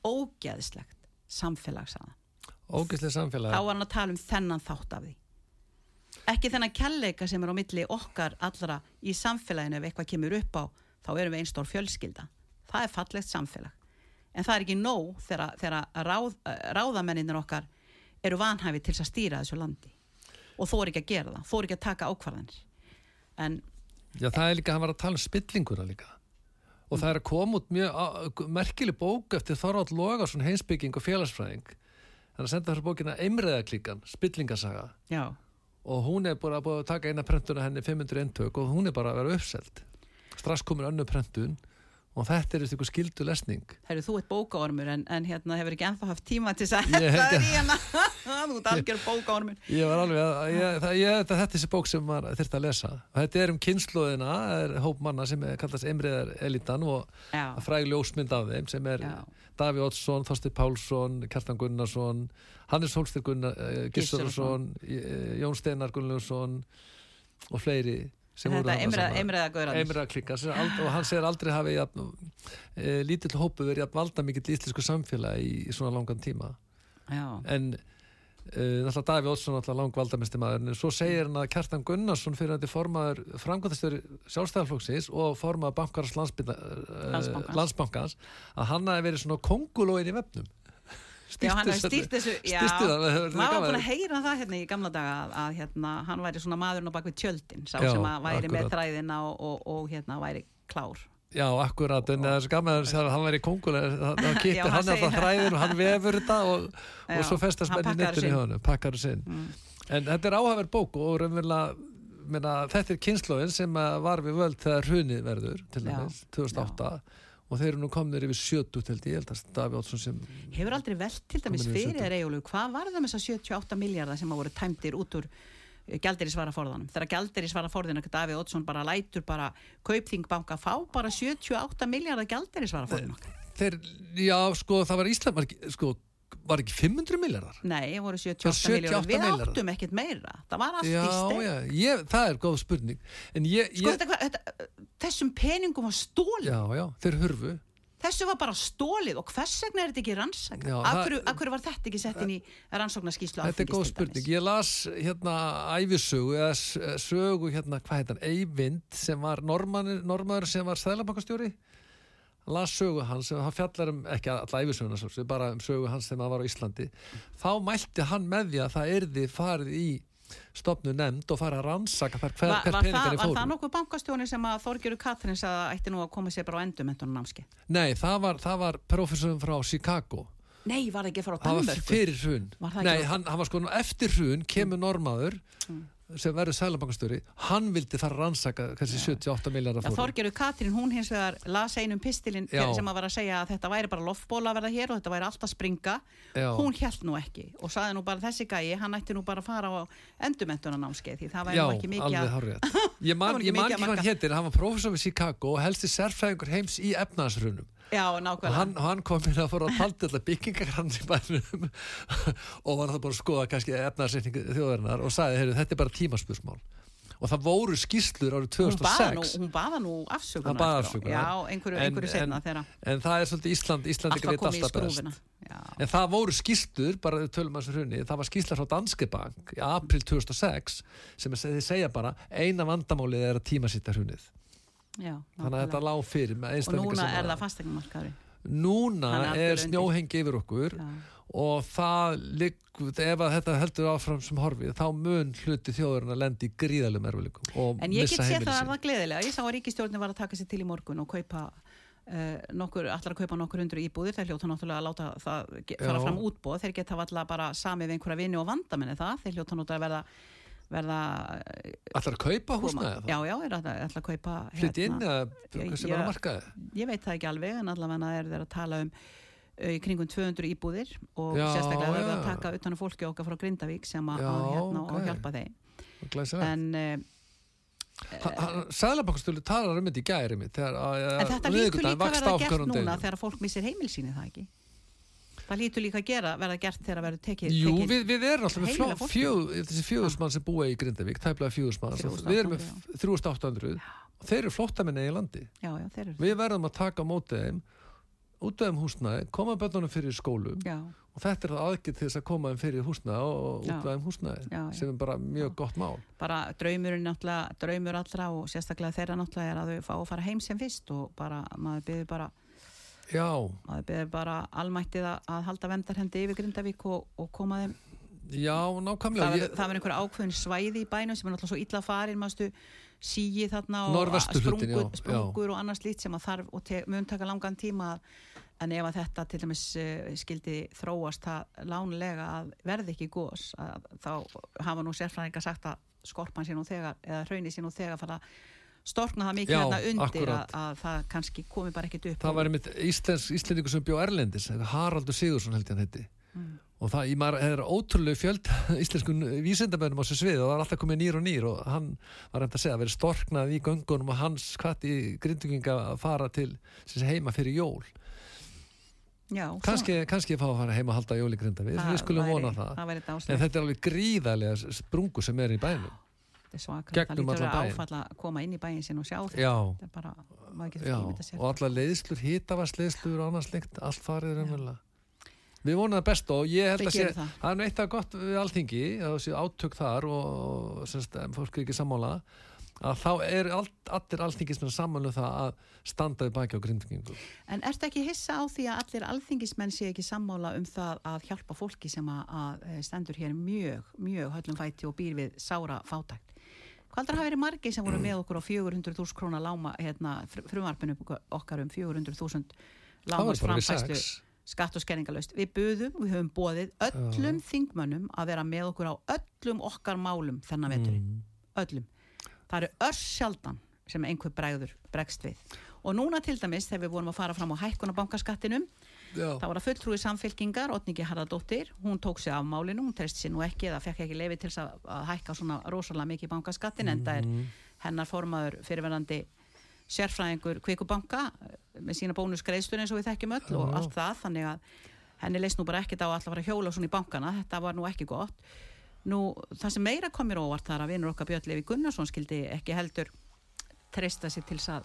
ógeðslegt samfélagsaða ógeðslega samfélag. Þá var hann að tala um þennan þátt af því. Ekki þennan kjalleika sem er á milli okkar allra í samfélaginu ef eitthvað kemur upp á þá erum við einstór fjölskylda. Það er fallegt samfélag. En það er ekki nóg þegar, ráð, ráðamenninir okkar eru vanhæfi til að stýra þessu landi og þó er ekki að gera það, þó er ekki að taka ákvarðanir. En Já, það er líka, hann var að tala um spillinguna líka. Og það er að koma út mjög merkileg bók eftir Þorvald Logason heimsbygging og félagsfræðing hann er að senda fyrir bókina Eimreðaklíkan, spillingasaga já, og hún er bara búið að taka eina prentuna henni 500 eintök og hún er bara að vera uppselt. Strax komin önnu prentun og þetta er eitthvað skildu lesning. Heru, þú ert bókaormur en, en hérna hefur ekki ennþá haft tíma til þess að það er hérna. Þú ert algjör bókaormur. Ég var alveg að ég, það, ég, þetta, þetta er þessi bók sem maður þurfti að lesa. Og þetta er um kynnslóðina er hóp manna sem er kallast Eimreðar elitan og fræg ljósmynd af þeim sem er já, Daví Oddsson, Þorsti Pálsson, Kjartan Gunnarsson, Hannes Hólstir Gunnar, uh, Gissurarsson, uh, Jón Steinar Gunnlaugsson og fleiri þetta þarna emriða, saman. emriða gauranir Eimra klikka og hann segir aldrei hafi jafn, e, lítill hópu verið jafn valda mikill íslensku samfélagi í, í svona langan tíma já, en e, náttúrulega Daví Oddsson náttúrulega lang valdamesti maður en svo segir hann að Kjartan Gunnarsson fyrir þetta formaður framkvæmtastöður sjálfstæðarflokksins og formaður bankars Landsbankans. landsbankans. landsbankans að hann hafi verið svona kongulóin í vefnum já, hann hefur stýrt þessu já, það, það maður var búin að heyra það hérna í gamla daga að, að hérna, hann væri svona maðurinn á bakvið tjöldin sá Já, sem að væri með akkurat. þræðina og, og, og hérna væri klár Já, akkurat, en það er gaman að hann væri konguleg, það Já, kýtti hann alltaf segir- þræðin og hann vefur þetta og, og svo festast menn í sinn. hjá hann, pakkar sinn. mm. En þetta er áhafur bók og raunverulega, meina, þetta er kynnslóðin sem að var við völd þegar hrunið verður, til dæmis, 2008 og þeir eru nú komnir yfir 70 til því, ég held að Daví Ótsson sem, hefur aldrei velt til dæmis fyrir Eyjólfur, hvað var það með þess að 78 miljardar sem að voru tæmdir út úr gældirisvara forðanum, þegar gældirisvara forðin Davíð Oddsson bara lætur bara kaupþingbanka fá bara 78 miljardar gældirisvara forðin okkar? þeir, já, sko, það var Íslamar, sko, var ekki 500 miljardar Nei, það voru Það 78 var 78 miljónir. Við milljarðar. áttum ekkert meira. Það var allt já, í stein. já, ég, það er góð spurning ég, Sko, ég þetta, þetta, þessum peningum var stólið. já, já, þeir hurfu Þessu var bara stólið og hvers vegna er þetta ekki rannsaka? Já, Af hverju, var þetta ekki sett inn í rannsóknarskíslu Þetta er góð spurning. Ég las hérna æfisögu eða sögu hérna, hvað heit hann, Eyvind sem var normanur, normaður sem var sæðlabankastjóri las sögu hans sem hann fjallar um, ekki alla sem bara um sögu hans sem hann var á Íslandi þá mælti hann með því að það erði farið í stopnu nefnd og farið að rannsaka hver, Var, hver var, það, peningarnir var það nokkuð bankastjóni sem að Þorgjöru Katrin sagði að ætti nú að koma sér bara á endumendunum námski? Nei, það var, það var professorum frá Chicago. Nei, var það ekki frá Það var Danmörku? fyrir hrun. Nei, hann, hann var sko eftir hrun, kemur normaður sem verður sælabankastjóri, hann vildi fara að rannsaka þessi 78 miljardar Já, fóru. Þorgeru Katrín, hún hins vegar las einum pistilinn Já. sem að var að segja að þetta væri bara loftbóla að verða hér og þetta væri allt að springa Já. hún held nú ekki og saði nú bara þessi gæi, hann ætti nú bara að fara á endurmentunanámskeið því það væri Já, nú ekki mikið alveg að hárrétt. Ég Það man, man ekki hvað hann hétir, hann var professor við Chicago og helsti sérfræðingur heims í efnaðsrunum. Já, Og nákvæmlega hann, hann kom inn að fóra að taldi alltaf byggingargrann í bænum og var það bara að skoða kannski efnaðsreikningu þjóðarinnar og sagði, heyrðu, þetta er bara tímaspursmál. Og það voru skýslur árið hún baða nú, 2006. hún baða nú afsökunar Það baða á. afsökunar. Já, einhverju, einhverju setna þegar En það er svolítið Ísland, allt var veit alltaf best. Já, En það voru skýslur, bara tölum að þessu hrunni, það var skýslar frá Danske Bank í april 2006 sem þið segja bara eina vandamálið er að tímasýtta hrunnið. Já, Þannig að þetta lág fyrir með og einstaklingar núna sem er að- það fastegnumarkaður Núna er er snjóhengi yfir okkur Já. og það liggur, ef að þetta heldur áfram sem horfið, þá mun hluti þjóðurinn að lendi í gríðalum erfileikum og En ég missa get séð það að það gleðilega. Ég sá að ríkistjórnin var að taka sér til í morgun og kaupa uh, nokkur, allar að kaupa nokkur hundru íbúðir. Þeir hljóta náttúrulega að láta það fara fram útbóð. Þeir geta alltaf bara samið við einhverja vinni og vandamenni það. Þeir hljóta náttúrulega að verða, verða eh, Ætlar að kaupa koma- húsnæði Já, það? já, er að, ætla að kaupa hérna, Flytti inn eða Ég- hvað sem er að markaði? Ég veit það ekki alveg en allavega er þeir að tala um uh, í kringum 200 íbúðir og Já, sérstaklega verða já. að taka utan um fólki okkar frá Grindavík sem að, að hérna, ok. og hjálpa þeim. Glæsilegt. En uh, Sæðlabankastölu talar um þetta í gæri mitt að- En þetta á lítur líka að verða á gert núna þegar fólk missir heimil síni það ekki það lítur líka að gera, verða gert þegar verður tekið Jú, tekið- við, við erum alltaf með fólki. fjög, þessi fjögusmann sem búa í Grindavík, tæplega fjögusmann, 3800, við erum með 3800 og þeir eru flóttamenni í landi. já, já, eru Við verðum að taka á móti þeim, út af þeim húsnæði, koma bönnunum fyrir skólum já, og þetta er það aðgið til þess að koma þeim fyrir í húsnæði og út af þeim já. sem er bara mjög gott mál. bara draumurinn náttúrulega draumur allra og sérstaklega þeirra náttúrulega er að þau fá að fara heim sem fyrst og bara, maður byrður bara Já, maður byrður bara almættið að, halda vendarhendi yfir Grindavík og, og koma þeim já, það nákvæmlega. verður það verður einhver ákveðin svæði í bænum sem er náttúrulega svo illa farin mástu síi þarna og sprungur, já, já. sprungur og annars lít sem að þarf og mun taka langan tíma að- en ef að þetta til dæmis uh, skildi þróast það lánlega að verði ekki gós þá hafa nú sérfræðingar sagt að skorpan sé nú þegar eða hraunir sé nú þegar fara að storkna það mikið hérna undir að, að það kannski komi bara ekkit upp Það var einmitt Íslendingur sem bjó Erlendis, Haraldur Sigursson held ég hann heiti. Mm. Og það, ég maður, er ótrúlega fjöld íslenskun vísindamönnum á þessu svið og það var alltaf komið nýr og nýr og hann var reynd að segja að verið storknað í göngunum og hans hvað í grindunginga að fara til heima fyrir jól. Já, Kanski, kannski fá að fara heima að halda jól í grinda við, við skulum vona það. það væri En þetta er alveg gríðarlega sprungu sem er í bænum. Þetta er svakar, það lítur að áfalla að koma inn í bæinn sinn og sjá þetta þetta er bara, maður getur ekki ímynda sér Og alla leiðslur, hitavarsleiðslur og annars slikt, allt farið raunverulega. Við vonum það best og ég held að sé, það. það er nú eitt að gott við að sé átök þar og, semst, em, fólk er ekki sammála, að þá er all, allir alþingismenn sammála um það að standa við baki á grindingum. En ertu ekki hissa á því að allir alþingismenn sé ekki sammála um það að hjálpa fólki sem að, að eh, stendur hér mjög, mjög höllum fæti og býr við sára fátækt? Hvað heldur að hafa verið margir sem voru með okkur á 400.000 krónar láma, hérna, fr- frumvarpinu okkar um 400.000 Það lámas framfæslu skatt og skerningalöst. Við buðum, við höfum boðið öllum þingmönnum að vera með okkur á öllum okkar málum þennan veturinn. Mm. Öllum. Það eru örs sjaldan sem einhver bregður bregst við. Og núna til dæmis þegar við vorum að fara fram á hækkun á bankaskattinum, Já, það var að fulltrúi samfélkingar, Otningi Harðardóttir, hún tók sig af málinu, hún treyst sér nú ekki eða fekk ekki leifi til að, að hækka svona rosalega mikið bankaskattin, en það er Mhm. hennar formaður fyrirverandi sérfræðingur kvikubanka eh, með sína bónusgreiðstur eins og við þekkjum öll og Já. allt það, þannig að henni leist nú bara ekkert á að alltaf fara hjóla svona í bankana, þetta var nú ekki gott. Nú, það sem meira kom mér á óvart þar að vinur okkar Björn Levi Gunnarsson skildi ekki heldur treysta sig til að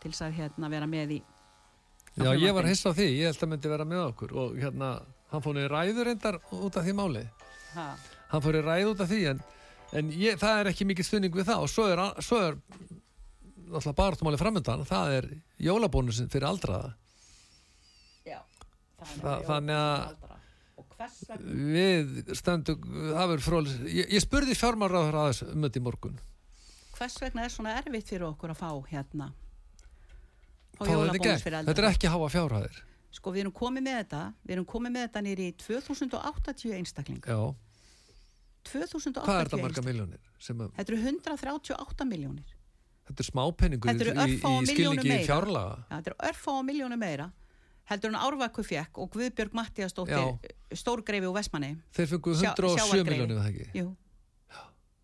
til að hérna vera með í Já, ég var hissa á því, ég held að myndi vera með okkur og hérna, hann fór í ræður reyndar út af því máli. ha, Hann fór í ræður út af því en, en ég, það er ekki mikið stuðning við það og svo er, svo er náttúrulega baráttumáli framöndan, það er jólabónusin fyrir aldraða. já, Þa- þannig að- Við stöndum, það verður frólis, ég, ég spurði fjármáraður aðeins um þetta í morgun. hvers vegna er svona erfitt fyrir okkur að fá hérna í jólabónus fyrir Þetta er ekki háa fjárhæðir. sko við erum komið með þetta við erum komið með þetta nýri í 2080 einstakling Já, 2080 hvað er þetta marga miljónir? Að- þetta eru 138 miljónir þetta er smápenningur eru í, í skilningi fjárlaga. ja, þetta eru örfá miljónu meira heldur en Árvaku fekk og Guðbjörg Mattiasdóttir stórgreifi og Vestmanni Þeir fengu Sjá- 107 sjávargreifi. miljónir, það ekki? Jú.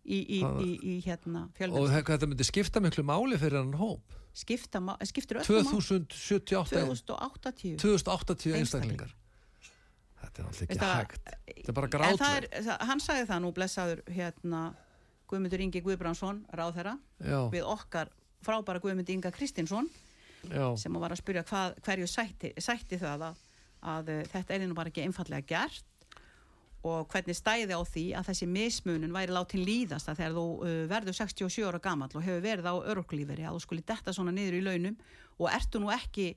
Í, í, í, í hérna Og fjölmenn þetta myndi skipta miklu máli fyrir hann hóp. skipta, skiptir öllum máli. 2078, 2080 2080 einstaklingar. Þetta er alltaf ekki Veist það- hægt. Þetta er bara það, hann sagði það nú blessaður hérna Guðmundur Ingi Guðbrandsson ráðherra Já, við okkar frábæra Guðmund Inga Kristinsson já, sem var að spyrja hvað, hverju sætti, sætti það að, að uh, þetta er nú bara ekki einfallega gert og hvernig stæði á því að þessi mismunun væri látin líðast að þegar þú uh, verður 67 ára gamall og hefur verið á örglíferi að þú skuli detta svona niður í launum og ertu nú ekki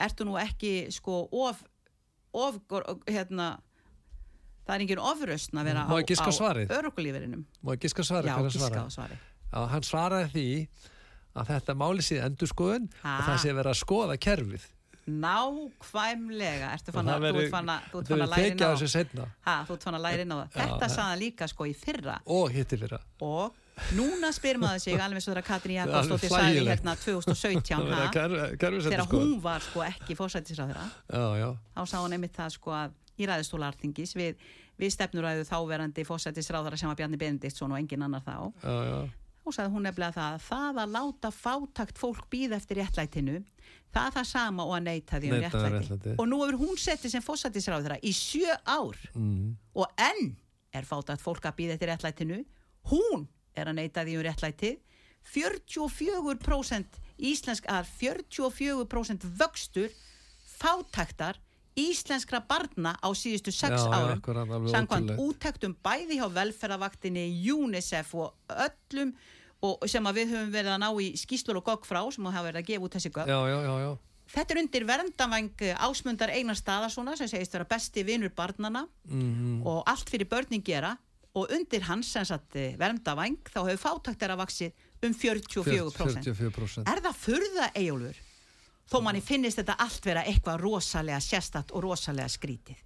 ertu nú ekki sko of, of hérna það er engin ofrausn að vera á, á svarið? örglíferinum má ég giska svarið já, giska á svaraði? svari Já, hann svaraði því að þetta máli sé endurskoðun og Ha. það sé verið að skoða kerfið. Nákvæmlega. Ertu fann að, þú fann að, þú ert Þetta fann að læra inn tekið á á þessu setna ha, þú ert fann að læra inn á það. Já, þetta sagði hann líka sko í fyrra. Og hittir fyrir það. og núna spyr maður sig alveg svo þegar er Jakobsdóttir hlægilegt. hérna 2017 ha, þegar Kerfið hún var sko ekki já, þá sá hann einmitt það sko að í ræðistólartingis við, við stefnuræðu þáverandi fórsættisráðara sem var Bjarni Benediktsson og engin annar þá. Já, já. Og sagði hún nefnilega það að það að láta fátakt fólk býða eftir réttlætinu það er það sama og að neita því um um réttlæti. réttlæti. og nú hefur hún settið sem fórsættisráðara í sjö ár. Mm. og enn er fátakt fólk að býða eftir réttlætinu. Hún er að neita því um réttlæti. 44% íslensk að 44% vöxtur fátaktar íslenskra barna á síðustu sex Já, já, árum. akkurat, alveg samkvæmt úttektum bæði hjá velferðavaktinni UNICEF og öllum og sem að við höfum verið að ná í skýslur og gogg frá sem að hafa verið að gefa út þessi gögg Já, já, já, já. Þetta er undir verndavæng ásmundar Einar Staðarssona sem segist vera besti vinur barnana Mm og allt fyrir börnin gera og undir hans eh, verndavæng þá hefur fátakt þeirra vaksið um 44%. 44%. Er það furða Eyjólfur? Þó manni finnist þetta allt vera eitthvað rosalega sérstatt og rosalega skrítið.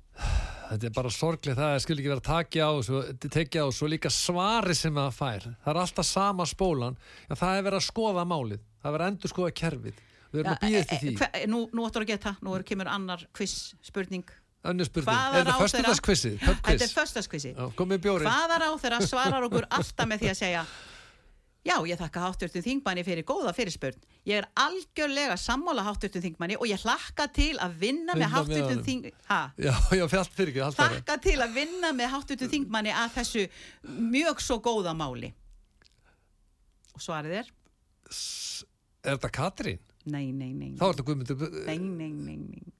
Þetta er bara sorglega það að skil ekki vera takja á þessu, tekja á og líka svari sem það fær. Það er alltaf sama spólan. Já, það er verið að skoða málið. Það er verið að endur skoða kerfið. Við erum að býða eftir því. hver, nú, nú áttur að geta, nú er, kemur annar quiz spurning. Önnur spurning. Er þetta föstudagskvissið? Þetta er bjórið. Hvaða ráð þeirra svarar okkur alltaf með því að segja Já, ég þakka háttjörtum þingmanni fyrir góða fyrirspurn. Ég er algjörlega sammála háttjörtum þingmanni og ég hlakka til að vinna Vinna með með háttjörtum honum. þing... Ha? Já, já, fjallt fyrir ekki, alltaf. Þakka til að vinna með háttjörtum þingmanni að þessu mjög svo góða máli. Og svarið er? Er þetta Katrín? Nei, nei, nei. Þá er þetta Guðmundur Nei, nei, nei, nei.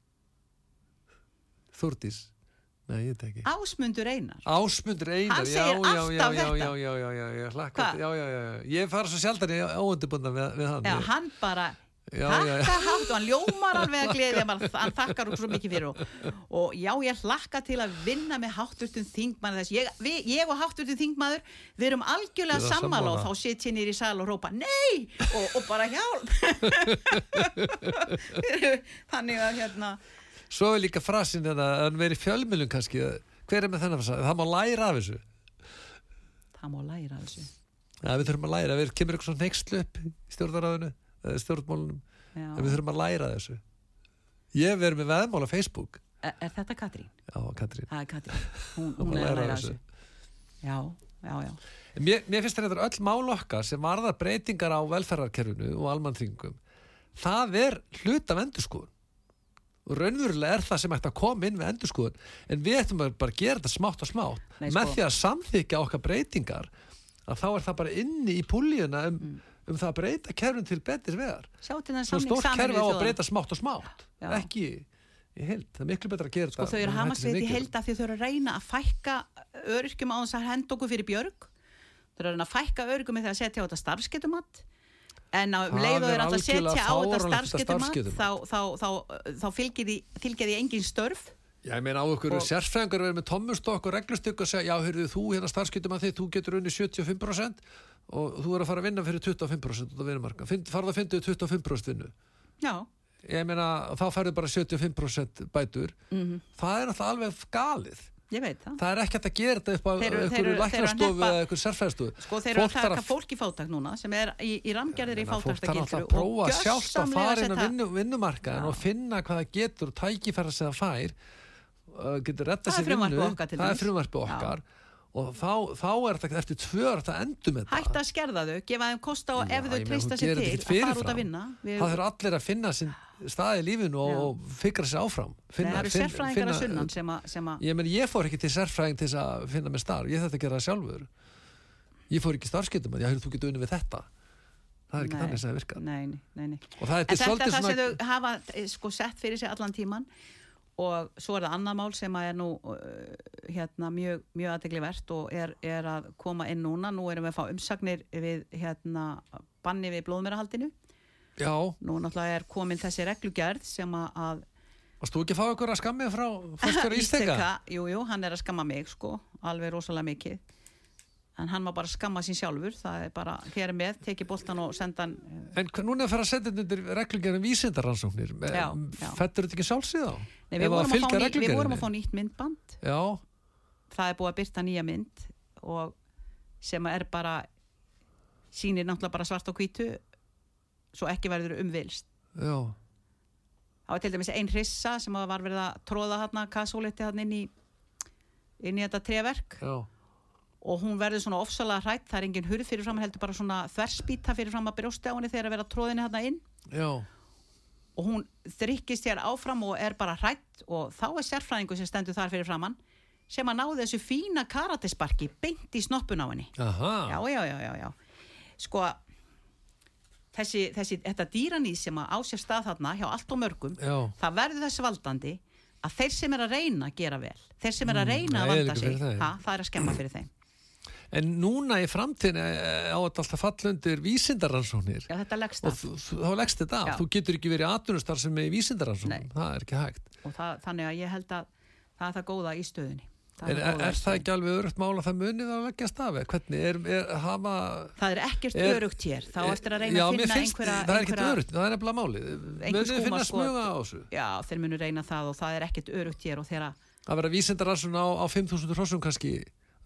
Þúrdís. Nei, ég veit ekki. Ásmundur Einar. Ásmundur Einar, Hann já, já, já, já, já, já, já, já, já, hlakka, Hvað? já, já, já, já, ég fara svo sjaldan í óundibunda við, við hann. Já, hann bara þakka hátt og hann ljómar alveg að gleði hann þakkar hún svo mikið fyrir og, og já, ég hlakka til að vinna með hátturtum þingmann þess ég, við, ég og hátturtum þingmaður við erum algjörlega sammála og þá sitt ég nýr í sal og rópa nei og, og bara hjálp þannig að hérna Svo er líka frasin þetta, að hann veri fjölmjölun kannski, hver er með þennan frasa? Það má læra af þessu. það má læra þessu Já, við þurfum að læra, við kemur eitthvað svona neykslu upp í já. en við þurfum að læra þessu. Ég verið með veðmál á Facebook. er, er þetta Katrín? Já, Katrín. er Katrín, hún, hún er að læra af þessu já, já, já Mér, mér finnst þetta öll mál okkar sem varðar breytingar á velferðarkerfinu og almannþingum, það er hlut af endurskoðun. og raunverulega er það sem ætti að koma inn við endurskoðun en við ættum að bara gera þetta smátt og smátt Nei, með sko. því að samþykja okkar breytingar að þá er það bara inni í púlíuna um, Mm. um það að breyta kerfin til betur vegar stórt kerfi á að breyta smátt og smátt Já. ekki í heild, það er miklu betra að gera Sko þau eru að hamast við í held að því þau eru að reyna að fækka öryrkjum á þess að henda okkur fyrir björg. Þau eru að reyna að fækka öryrkjum með því að setja á þetta starfsketumat. En um Það leið og er alltaf að setja á þetta starfsgetumat. þá, þá, þá, þá fylgir því, því engin störf. Já, ég meina á ykkur Og- sérfræðingar verið með tommustokk og reglustykk og segja, já, hörðu þú hérna starfskiptum að þið, þú getur unni 75% og þú er að fara að vinna fyrir 25% út af vinnumarka. Farðu að finna 25% vinnu. Já, Ég meina, þá færðu bara 75% bætur. Mhm. Það er náttúrulega alveg galið. Ég veit það. Það er ekki hægt að gera þetta upp á einhverju að læknastofu eða einhverju sérfræðstofu. Sko þeir eru að taka fólk í fátæk núna sem er í, í ramgerðir í Fólk þarf fátæktargildru alltaf að prófa sjálft að fara inn á setja... vinnu, vinnumarkaðin og finna hvað það getur og tækifæra sem það fær uh, getur retta Það er sér vinnu frumvarpið okkar til það er dæmis. frumvarpið Já. Og þá, þá er þetta eftir tvö ára þetta endur með Hætta að skerða þau, gefa þeim kosta og Já, ef þau treysta sér til þetta að fara út að vinna. Við, það þurfa allir að finna sinn stað í lífinu og, og fikra sér áfram. Finna, það eru sérfræðingar að sunnan sem að, sem að ég, meni, ég fór ekki til sérfræðing til að finna með starf ég þetta gera sjálfur. Ég fór ekki starfskiptum að ég þú getur unni við þetta. Það er ekki Nei. þannig sem það virkar. Nei, nei, nei, nei. og það er þetta er svolítið það sem svona þau hafa eh, sko sett fyrir sig allan tíman og svo er það annað mál sem er nú uh, hérna mjög, mjög aðteglivert og er, er að koma inn núna nú erum við að fá umsagnir við hérna banni við blóðmærahaldinu já, nú náttúrulega er komin þessi reglugerð sem að, varst þú ekki að fá ykkur að skammið frá fórstjóra Ísteka? jú, jú, hann er að skamma mig sko, alveg rosalega mikið en hann má bara skamma sín sjálfur það er bara, hér með, tekið boltan og senda hann eh, En núna er að fara að þetta undir reglugjörðum vísindaransóknir. Já. Fettur þetta ekki sjálfsíð á? Nei, við, að vorum að fá ný, við vorum að fá nýtt myndband. Já, það er búið að byrta nýja mynd og sem er bara sýnir náttúrulega bara svart og hvítu svo ekki verður umvilst já, það var til dæmis ein hrissa sem var verið að tróða hérna kassóletti hérna inn í inn í þetta treverk já. og hún verður svona ofsalega hrætt það er engin hurð fyrir fram heldur bara svona þverspýta fyrir fram að brjósti á henni þegar að vera tróðinni hérna inn. Já, og hún þrykkist hér áfram og er bara hrætt og þá er sérfræðingu sem stendur þar fyrir framann sem að náði þessu fína karatisparki beint í snoppun á henni. Já, já, já, já, já. sko þessi, þessi, þetta dýranýð sem að á sér stað þarna hjá allt og mörgum það verður þess valdandi að þeir sem er að reyna að gera vel þeir sem er að reyna að nei, vanda sig ha, það er að skemma fyrir þeim en núna í framtíðin á þetta alltaf falla undir vísindaransóknir. já, Og þá leggst þetta af. Þú getur ekki verið atvinnustar sem er. Nei. Það er ekki hægt. og það, þannig að ég held að það er það góða í stöðunni það er, í er það ekki alveg örugt mála það munið að leggja stafi? Hvernig er, er hafa... það er ekkert Er- örugt hér þá eftir að reyna Já, að finna finnst, einhverja, það er ekkert örugt, það er nefnilega málið. Munið finna smuga á þessu. já, þeir munu reyna það og það er ekkert örugt hér og þeirra að vera vísindaransson á, á 5.000 hrossum kannski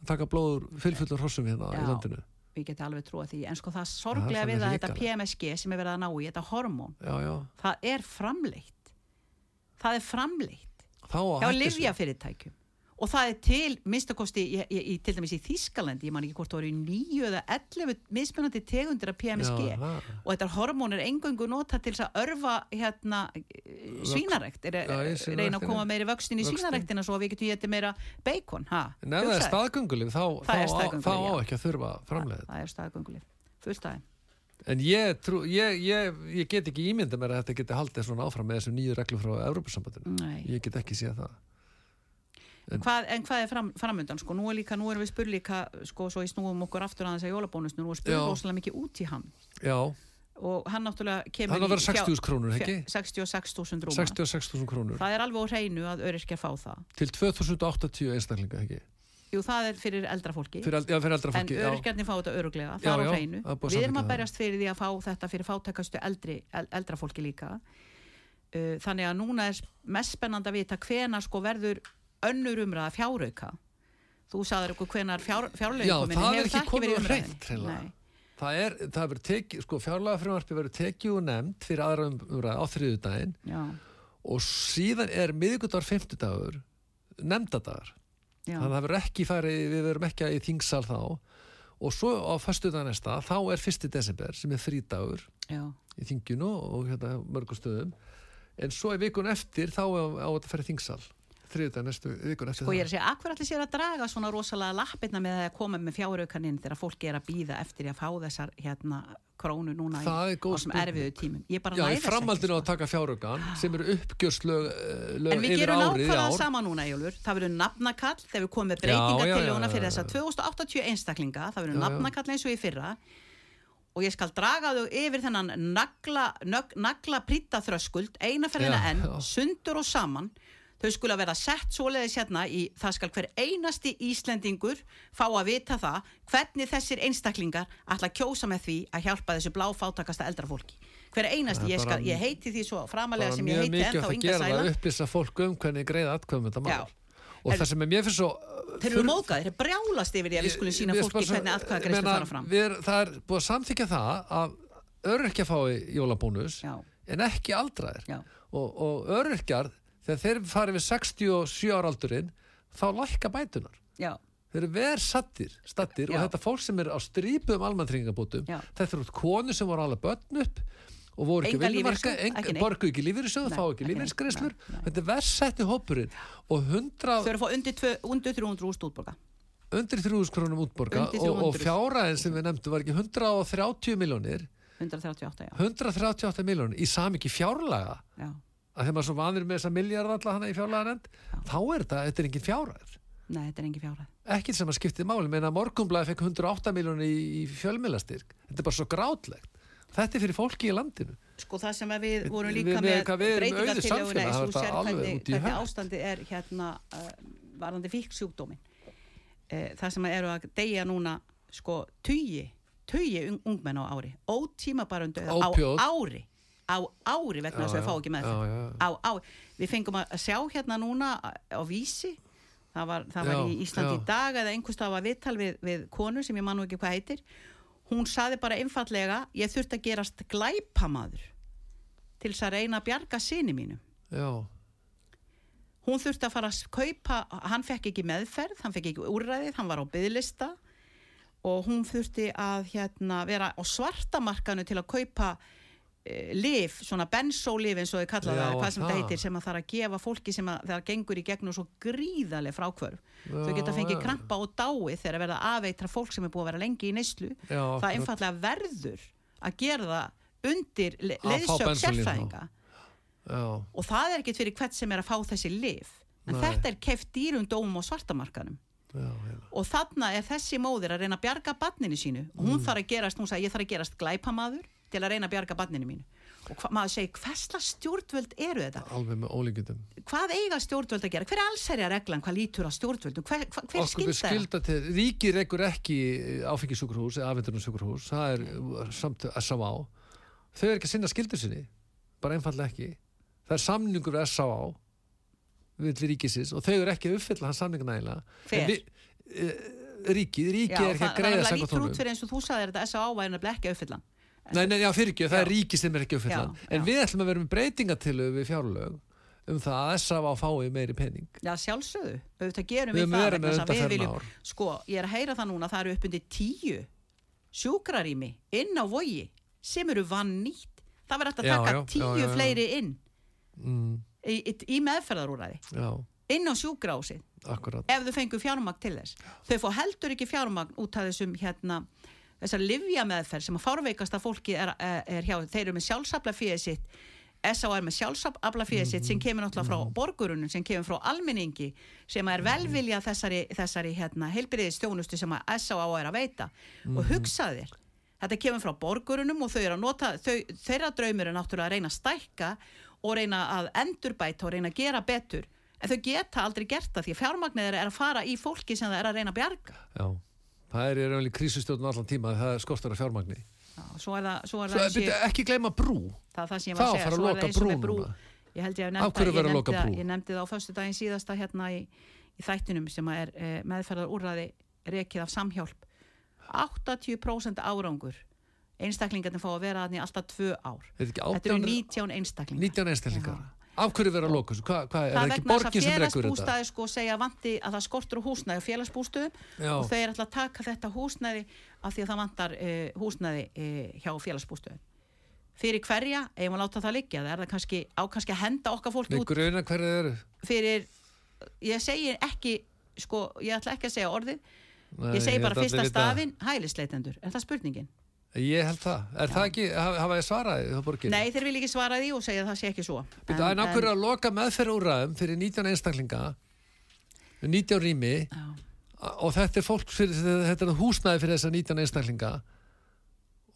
að taka blóður fylfullur hrossum hérna í landinu. við getum alveg trúa því. En sko það Það sorglega er við að þetta. PMSG sem er verið að ná í, þetta hormón já, já, það er framleitt. Það er framleitt. Þá að þessu. livjafyrirtækjum og það er til, minnstakosti til dæmis í Þískaland, ég man ekki hvort það voru nýju eða 11 mismunandi tegundir af PMSG Já, það. og þetta hormón er engöngu nota til að örfa hérna er, Já, í reyna að koma meiri vöxtin í Vöxtinn. svínarektina svo að við getum getið meira bacon, ef það er staðgöngulif þá, þá, Það á- staðgöngulif, þá á ekki að þurfa framleiða það er staðgöngulif, fullstæðin en ég, trú, ég, ég, ég get ekki ímynda mér að þetta geti haldið svona áfram með þessum nýju reglu frá Evropasambandinu Nei. ég get ekki séð það Hvað, en hvað er fram, framöndan sko, nú er líka, nú erum við spurð líka sko, svo í snúum okkur aftur að þess að jólabónusnu nú er spurð rosalega mikið út í hann. Já, og hann náttúrulega kemur hann í fjár- 60.000 krónur, ekki? fjár- 66.000 rúma 66.000 krónur. Það er alveg á hreinu að öryrkja fá það. Til 2080 einstaklinga, ekki? jú það er fyrir eldra fólki. Fyrir, já, fyrir eldra en fólki, já. öryrkjarnir fá þetta öruglega það er á hreinu. við erum að berjast fyrir því að fá þetta fyrir fátækastu eldri, el- eldra fólki líka. Uh, þannig að núna er mest spennandi að vita hvena sko verður önnur umræða fjárauka? Þú sagður okkur hvenar fjár, það er hefur ekki það komið verið. Nei. Það er, það verður tekið, sko, fjárlega frumvarpi verður tekið og nefnd fyrir aðra um- umræði á þriðudaginn já, og síðan er miðvikudagur, fimmtudagur, nefndadagar. Þannig að það verður ekki farið, við verðum ekki í þingsal þá. Og svo á föstudag næsta, þá er fyrsti desember sem er frídagur já, í þingjunu og hérna mörgum stöðum. En svo í vikun eftir þá á, þetta fyrir þingsal þriðudag næstu vikun eftir Sko ég er það að segja, akkur allir sér að draga svona rosalega lappirna með að koma með fjáraukaninn þegar fólki er að býða eftir að fá þessar hérna krónu núna Það í er þessum spurning. erfiðu tímum. Ég bara Já, næ í þess ekki, framhaldinu á sko. að taka fjáraugan sem eru uppgjörslög eh, lög En við yfir gerum árið í nákvæmlega ár. sama núna, Jólfur. Það verður nafnakall þegar við komum með Já, já, breytingatillöguna já, já, fyrir já. þessa 2080 einstaklinga. Það verður Já, já. nafnakall eins og í fyrra. Og ég skal draga þau yfir þennan nagla, nagla prýta þröskuld, eina ferðina Já, enn, já. sundur og saman. Þau skula vera sett svoleiðis hérna í það skal hver einasti Íslendingur fá að vita það hvernig þessir einstaklingar ætla að kjósa með því að hjálpa þessu bláfátakasta eldra fólki. Hver einasti, Það er ég, skal, ég heiti því svo framalega sem ég mjög heiti ennþá að Inga gera það að upplýsa fólk um hvernig greiða atkvæðum þetta mál. Og Er- það sem er mér finnst svo Þeir eru móðgæðir, þeir brjálast yfir því að við skulum sína fólki hvernig atkvæðagreislu meina, þegar þeir fari við 67 ára aldurinn þá lækka bætunar já, þeir eru verð sattir, stattir Já. og þetta fólk sem er á strípuðum almanntrygingabótum Já. þetta eru konu sem voru alveg börn upp og voru ekki vinnumarka, borgu ekki lífeyrissjóð, Nei, fá ekki nei. þetta er verð setti hópurinn og 100 þau eru að fá undir, tvö, undir 300 úr stúdborga. undir 300 krónum útborga og, og 300. fjáraðin sem við nefndum var ekki 130 miljónir 138, já, 138 miljónir í samiki fjárlaga já. Að þegar maður svo vanir með þessa miljard alla hana í fjárlaga nefnd þá er þetta, þetta er engin fjárað Nei, þetta er engi fjárhæð. ekkert sem að skiptið máli. Meina morgunblæði fekk 108 miljónir í, í fjölmilastyrk þetta er bara svo grátlegt. Þetta er fyrir fólki í landinu. Sko það sem við vorum líka við- með við samfélag, eins það og er þetta í ástandi er hérna uh, varðandi fíksjúkdómin. Uh, það sem eru að deyja núna sko tugi, tugi ung, ungmenn á ári, ótíma bara undir á ári, á ári vegna þess að við fá ekki með á, við fengum að sjá hérna núna á, vísi það var, það var Já, í Íslandi já. í dag eða einhvers það var viðtal við, við konu sem ég man nú ekki hvað heitir. Hún saði bara einfallega ég þurfti að gerast glæpamaður til þess að reyna að bjarga sinni mínum. Já, hún þurfti að fara að kaupa hann fekk ekki meðferð, hann fekk ekki úrræðið hann var á byðlista og hún þurfti að hérna, vera á svartamarkanu til að kaupa lif, svona bensólif eins og þau kalla Já, það, hvað sem það. heitir sem að þarf að gefa fólki sem að það gengur í gegnum svo gríðarlega frákvörf þau geta Já, fengið já. krampa og dáið þegar verða afeitra fólk sem er búið að vera lengi í neyslu það akkurat. einfallega verður að gera það undir le- Að sérfræðinga já, og það er ekkert fyrir hvert sem er að fá þessi lif en Nei. þetta er keft dýrum dómum á svartamarkanum já, og þarna er þessi móðir að reyna að bjarga barninu sínu og Mm. hún þarf að gerast, hún sagði ég þarf að gerast glæpamaður til að reyna að bjarga barninu mínu. Og hva, maður segir hversla stjórnvöld eru þetta? Alveg með ólíkjöndum hvað eiga stjórnvöld að gera, hver er allsherja reglan hvað lítur á stjórnvöldum, hver, hver, skilda það? ríkir ekkur ekki áfengisjúkurhús eða afvendunum það er samt S.A.A. þau er ekki að sinna skildur sinni bara einfallega ekki. Það er samningur S.A.A. við ríkisins og þau eru ekki að uppfylla hans samning nægilega Hver? Við- eh, ríkið, ríkið er ekki að greiða það lítur út fyrir eins og þú sagðir Nei, nei, já, fyrir ekki, það er Já. ríkið sem er ekki að uppfylla hann. Já, En já. við ætlum að vera með breytingatilu við fjárlög um það að S.A.A. fái meiri pening. Já, sjálfsögðu, auðvitað gerum Við við, það vegna að við viljum, sko, ég er að heyra það núna það eru upp undir tíu sjúkrarými inn á vogi sem eru vann nýtt það verður að taka já, tíu já, já. fleiri inn Mm, í, í, í meðferðarúræði já, inn á sjúkrásið ef þau fengu fjármagn til þess þau fá heldur ekki fjármagn út af þessum hérna þessar livja meðferð sem að fárveikasta fólki er, er, er hjá, þeir eru með sjálfsafla fyrir sitt S.A. er með sjálfsafla fyrir sitt sem kemur náttúrulega frá borgurunum sem kemur frá almenningi sem er velvilja þessari, þessari hérna, heilbyrðistjónustu sem að S.A. er að veita. Og hugsa þér þetta kemur frá borgurunum og þau eru að nota þau, þeirra draumur er náttúrulega að reyna að stækka og reyna að endurbæta og reyna að gera betur. En þau geta aldrei gert það því fjármagnir er að fara í fólki sem það er að reyna að bjarga. Já, það er í rauninni krísustjórn allan tíma, það skortur af fjármagni. Já, svo er það, svo er Svo, byrju, ég, ekki gleyma brú. það, það sem ég Það var á að að segja fara að svo er loka brú ég held ég að ég að nefndi, það, ég nefndi það á föstu daginn síðasta hérna í, í þættinum sem að er eh, meðferðar úrræði rekið af samhjálp. 80% árangur. Einstaklingarnir fá að vera þannig alltaf tvö ár. Ekki þetta eru 18 19 einstaklingar. 19 einstaklingar. Af hverju að loka þessu? Hvað, hvað, er það ekki vegna þess borgin að sem rekur þetta? félagsbústaði sko segja vanti að það skortur húsnæði og félagsbústuðum Já. og þeir ætla að taka þetta húsnæði af því að það vantar uh, húsnæði uh, hjá félagsbústuðum fyrir hverja, eigum að láta það liggja það er það kannski, á kannski að henda okkar fólki Við út gruna hverju þið eru. fyrir ég segi ekki, sko, ég ætla ekki að segja orðið Nei, ég segi bara að fyrsta stafinn, hælisleitendur er það spurningin? Ég held það. Er það ekki, hafa ég svaraði þá borgir? Nei, þeir vil ekki svara því og segja að það sé ekki svo en af hverju að loka meðferðúræðum fyrir 19 einstaklinga, 19 rými, já, og þetta er fólk fyrir, þetta er húsnæði fyrir þessa 19 einstaklinga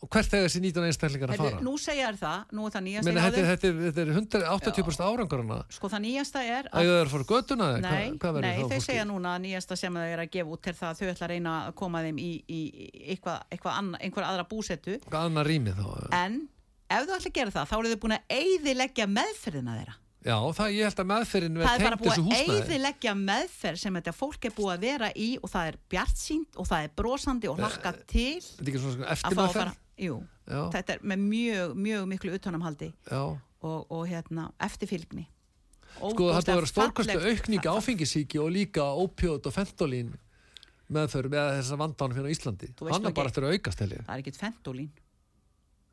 og hvert er þessi 19 einstaklingar að fara? nú segja þær það, nú er það nýjasta Meina, hjá þetta, þetta, þetta er 180% árangurna sko það nýjasta er að er að fara göttuna Nei, verður nei þau fólki? segja núna að nýjasta sem þau er að gefa út er það að þau ætla að reyna að koma þeim í, í, í eitthvað, eitthvað anna, einhver aðra búsetu. Hvað annar rými þá? en ef þú ætla að gera það þá eru þau búin að eyðileggja meðferðina þeirra. Já, það ég held að meðferðin það er bara búið að eyðileggja meðferð sem þetta fólk er búið að vera í og það er bjartsýnt og það er brosandi og hlakka til Þetta er ekki svona eftirmeðferð jú, Já, þetta er með mjög, mjög miklu utanumhaldi já. og, og hérna eftirfylgni. Sko vera stórkostu Ógeðslega aukningi áfengisíki og líka ópjóð og fentolín meðförum eða þessa vandan fyrir á Íslandi. Hann er bara eftir að aukast heli það er ekkit fentolín,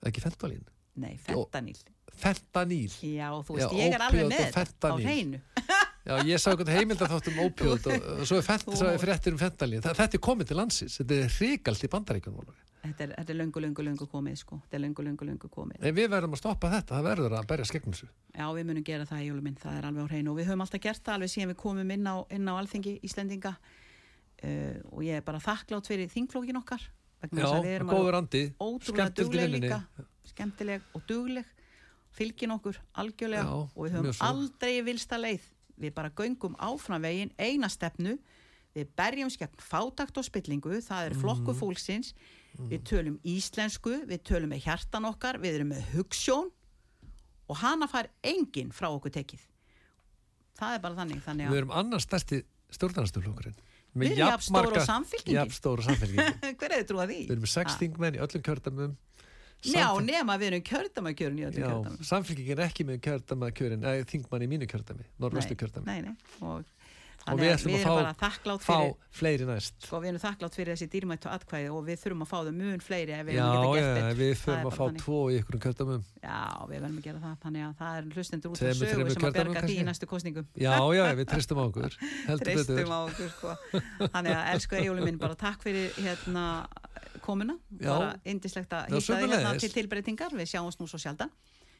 Ekki fentolín nei, fentanýl. Fentaníl Já, þú Já, veist, ég er alveg með þetta á hreinu. Já, ég sá einhvern heimild að þáttum ópjóð og, og svo er fréttir um fentalín Þetta er komið til landsins, þetta er hrikalt í bandaríkunum Þetta er, þetta er löngu, löngu, löngu komið, sko. Þetta er löngu, löngu, löngu komið. En við verðum að stoppa þetta, það verður að berja skegn þessu. Já, við munum gera það í jóluminn, það er alveg á hreinu. Og við höfum alltaf gert það alveg síðan við komum inn á, inn á alþingi Íslendinga. Uh, og ég er bara þakklátt fyrir þingflókin okkar Já, góður andi, vinnunni. líka, skemmtileg og dugleg, fylgin okkur algjörlega. Já, og við höfum aldrei vilsta leið, við bara göngum áfram veginn, eina stefnu, við berjum skegn fátakt og spillingu, það er Mhm. flokku fólksins, við tölum íslensku, við tölum með hjartan okkar, við erum með hugssjón og hana fær enginn frá okkur tekið. Það er bara þannig, þannig Við að erum annars stærsti stjórnarnastoflokkurinn Við erum jafn stór og Samfylkingin. Jafn stór og samfélkingin hver hefur trúið því? Við erum með sex Ah. þingmenn í öllum kjördamum Já, nema við erum kjördæmakjörin í öllum Já, kjördæmum. samfélkingin er ekki með kjördæmakjörin eða þingmann í mínu kjördæmi, norðvestu kjördæmi Nei, nei, og og við að ætlum að fá, þakklátt fá fyrir fleiri næst. Sko, við erum þakklátt fyrir þessi dýrmættu atkvæði og við þurfum að fá þau mun fleiri ef við að já, geta gert betur. við Það förum að bara fá tvo í ykkur kjördæmum. Já, við verðum að gera það, þannig að það er hlustendur út af sögu sem að berga því í næstu kostningum Já, já, við tristum á okkur. Treystum á okkur sko. þannig að elsku Egjóli minn bara takk fyrir hérna komuna. Bara indislegt að Já, hitta þig hérna til tilbreytingar. Við sjáumst nú svo sjaldan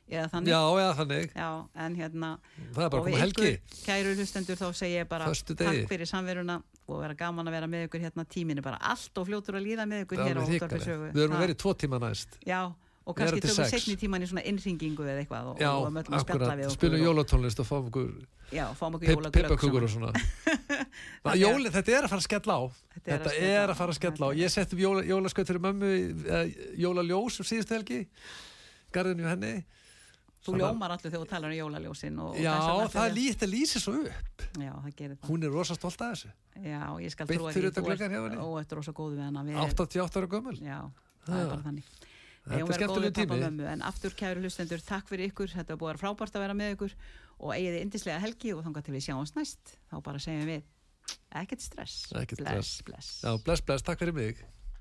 Já, já, þannig, Já, en hérna það er bara koma helgi. ykkur, kæru hlustendur, þá segi ég bara takk fyrir samveruna og vera gaman að vera með ykkur hérna. Tíminu bara allt og fljótur að líða með ykkur hér á alveg útvarpi hrikalegt. sögu Við erum í tvo tíma næst. Já, og kannski tökum sex. setni tíman í svona innringingu eða eitthvað og, Já, og möllum að spjalla við okkur spilum jólatónlist og fáum okkur Já, fáum okkur pip- jólaglögg pipakökur og svona. Að- Jóli, þetta er að fara að skella á. Þetta er að Þetta er að fara að skella á. Þetta Ég setti upp jóla, jólaskaut fyrir mömmu uh, Jólaljós um síðustu helgi. Garðinu henni Þú Svona- ljómar allir þegar þú talar um jólaljósin og, og Já, það það lýsir svo upp. Já, það gerir það. Hún er rosa stolt að þessu. Já, ég skal trúa því. Ó, þetta er rosa góð við við, 88 ára gömul? Já, það er Já. bara þannig. Þetta er og tími. en aftur kæru hlustendur, takk fyrir ykkur. Þetta er vera frábært að vera með ykkur og eigið þið indislega helgi og þangað til við sjáumst næst. Þá bara segjum við ekkert stress. Ekkert bless, stress. bless. Já, bless, bless, takk fyrir mig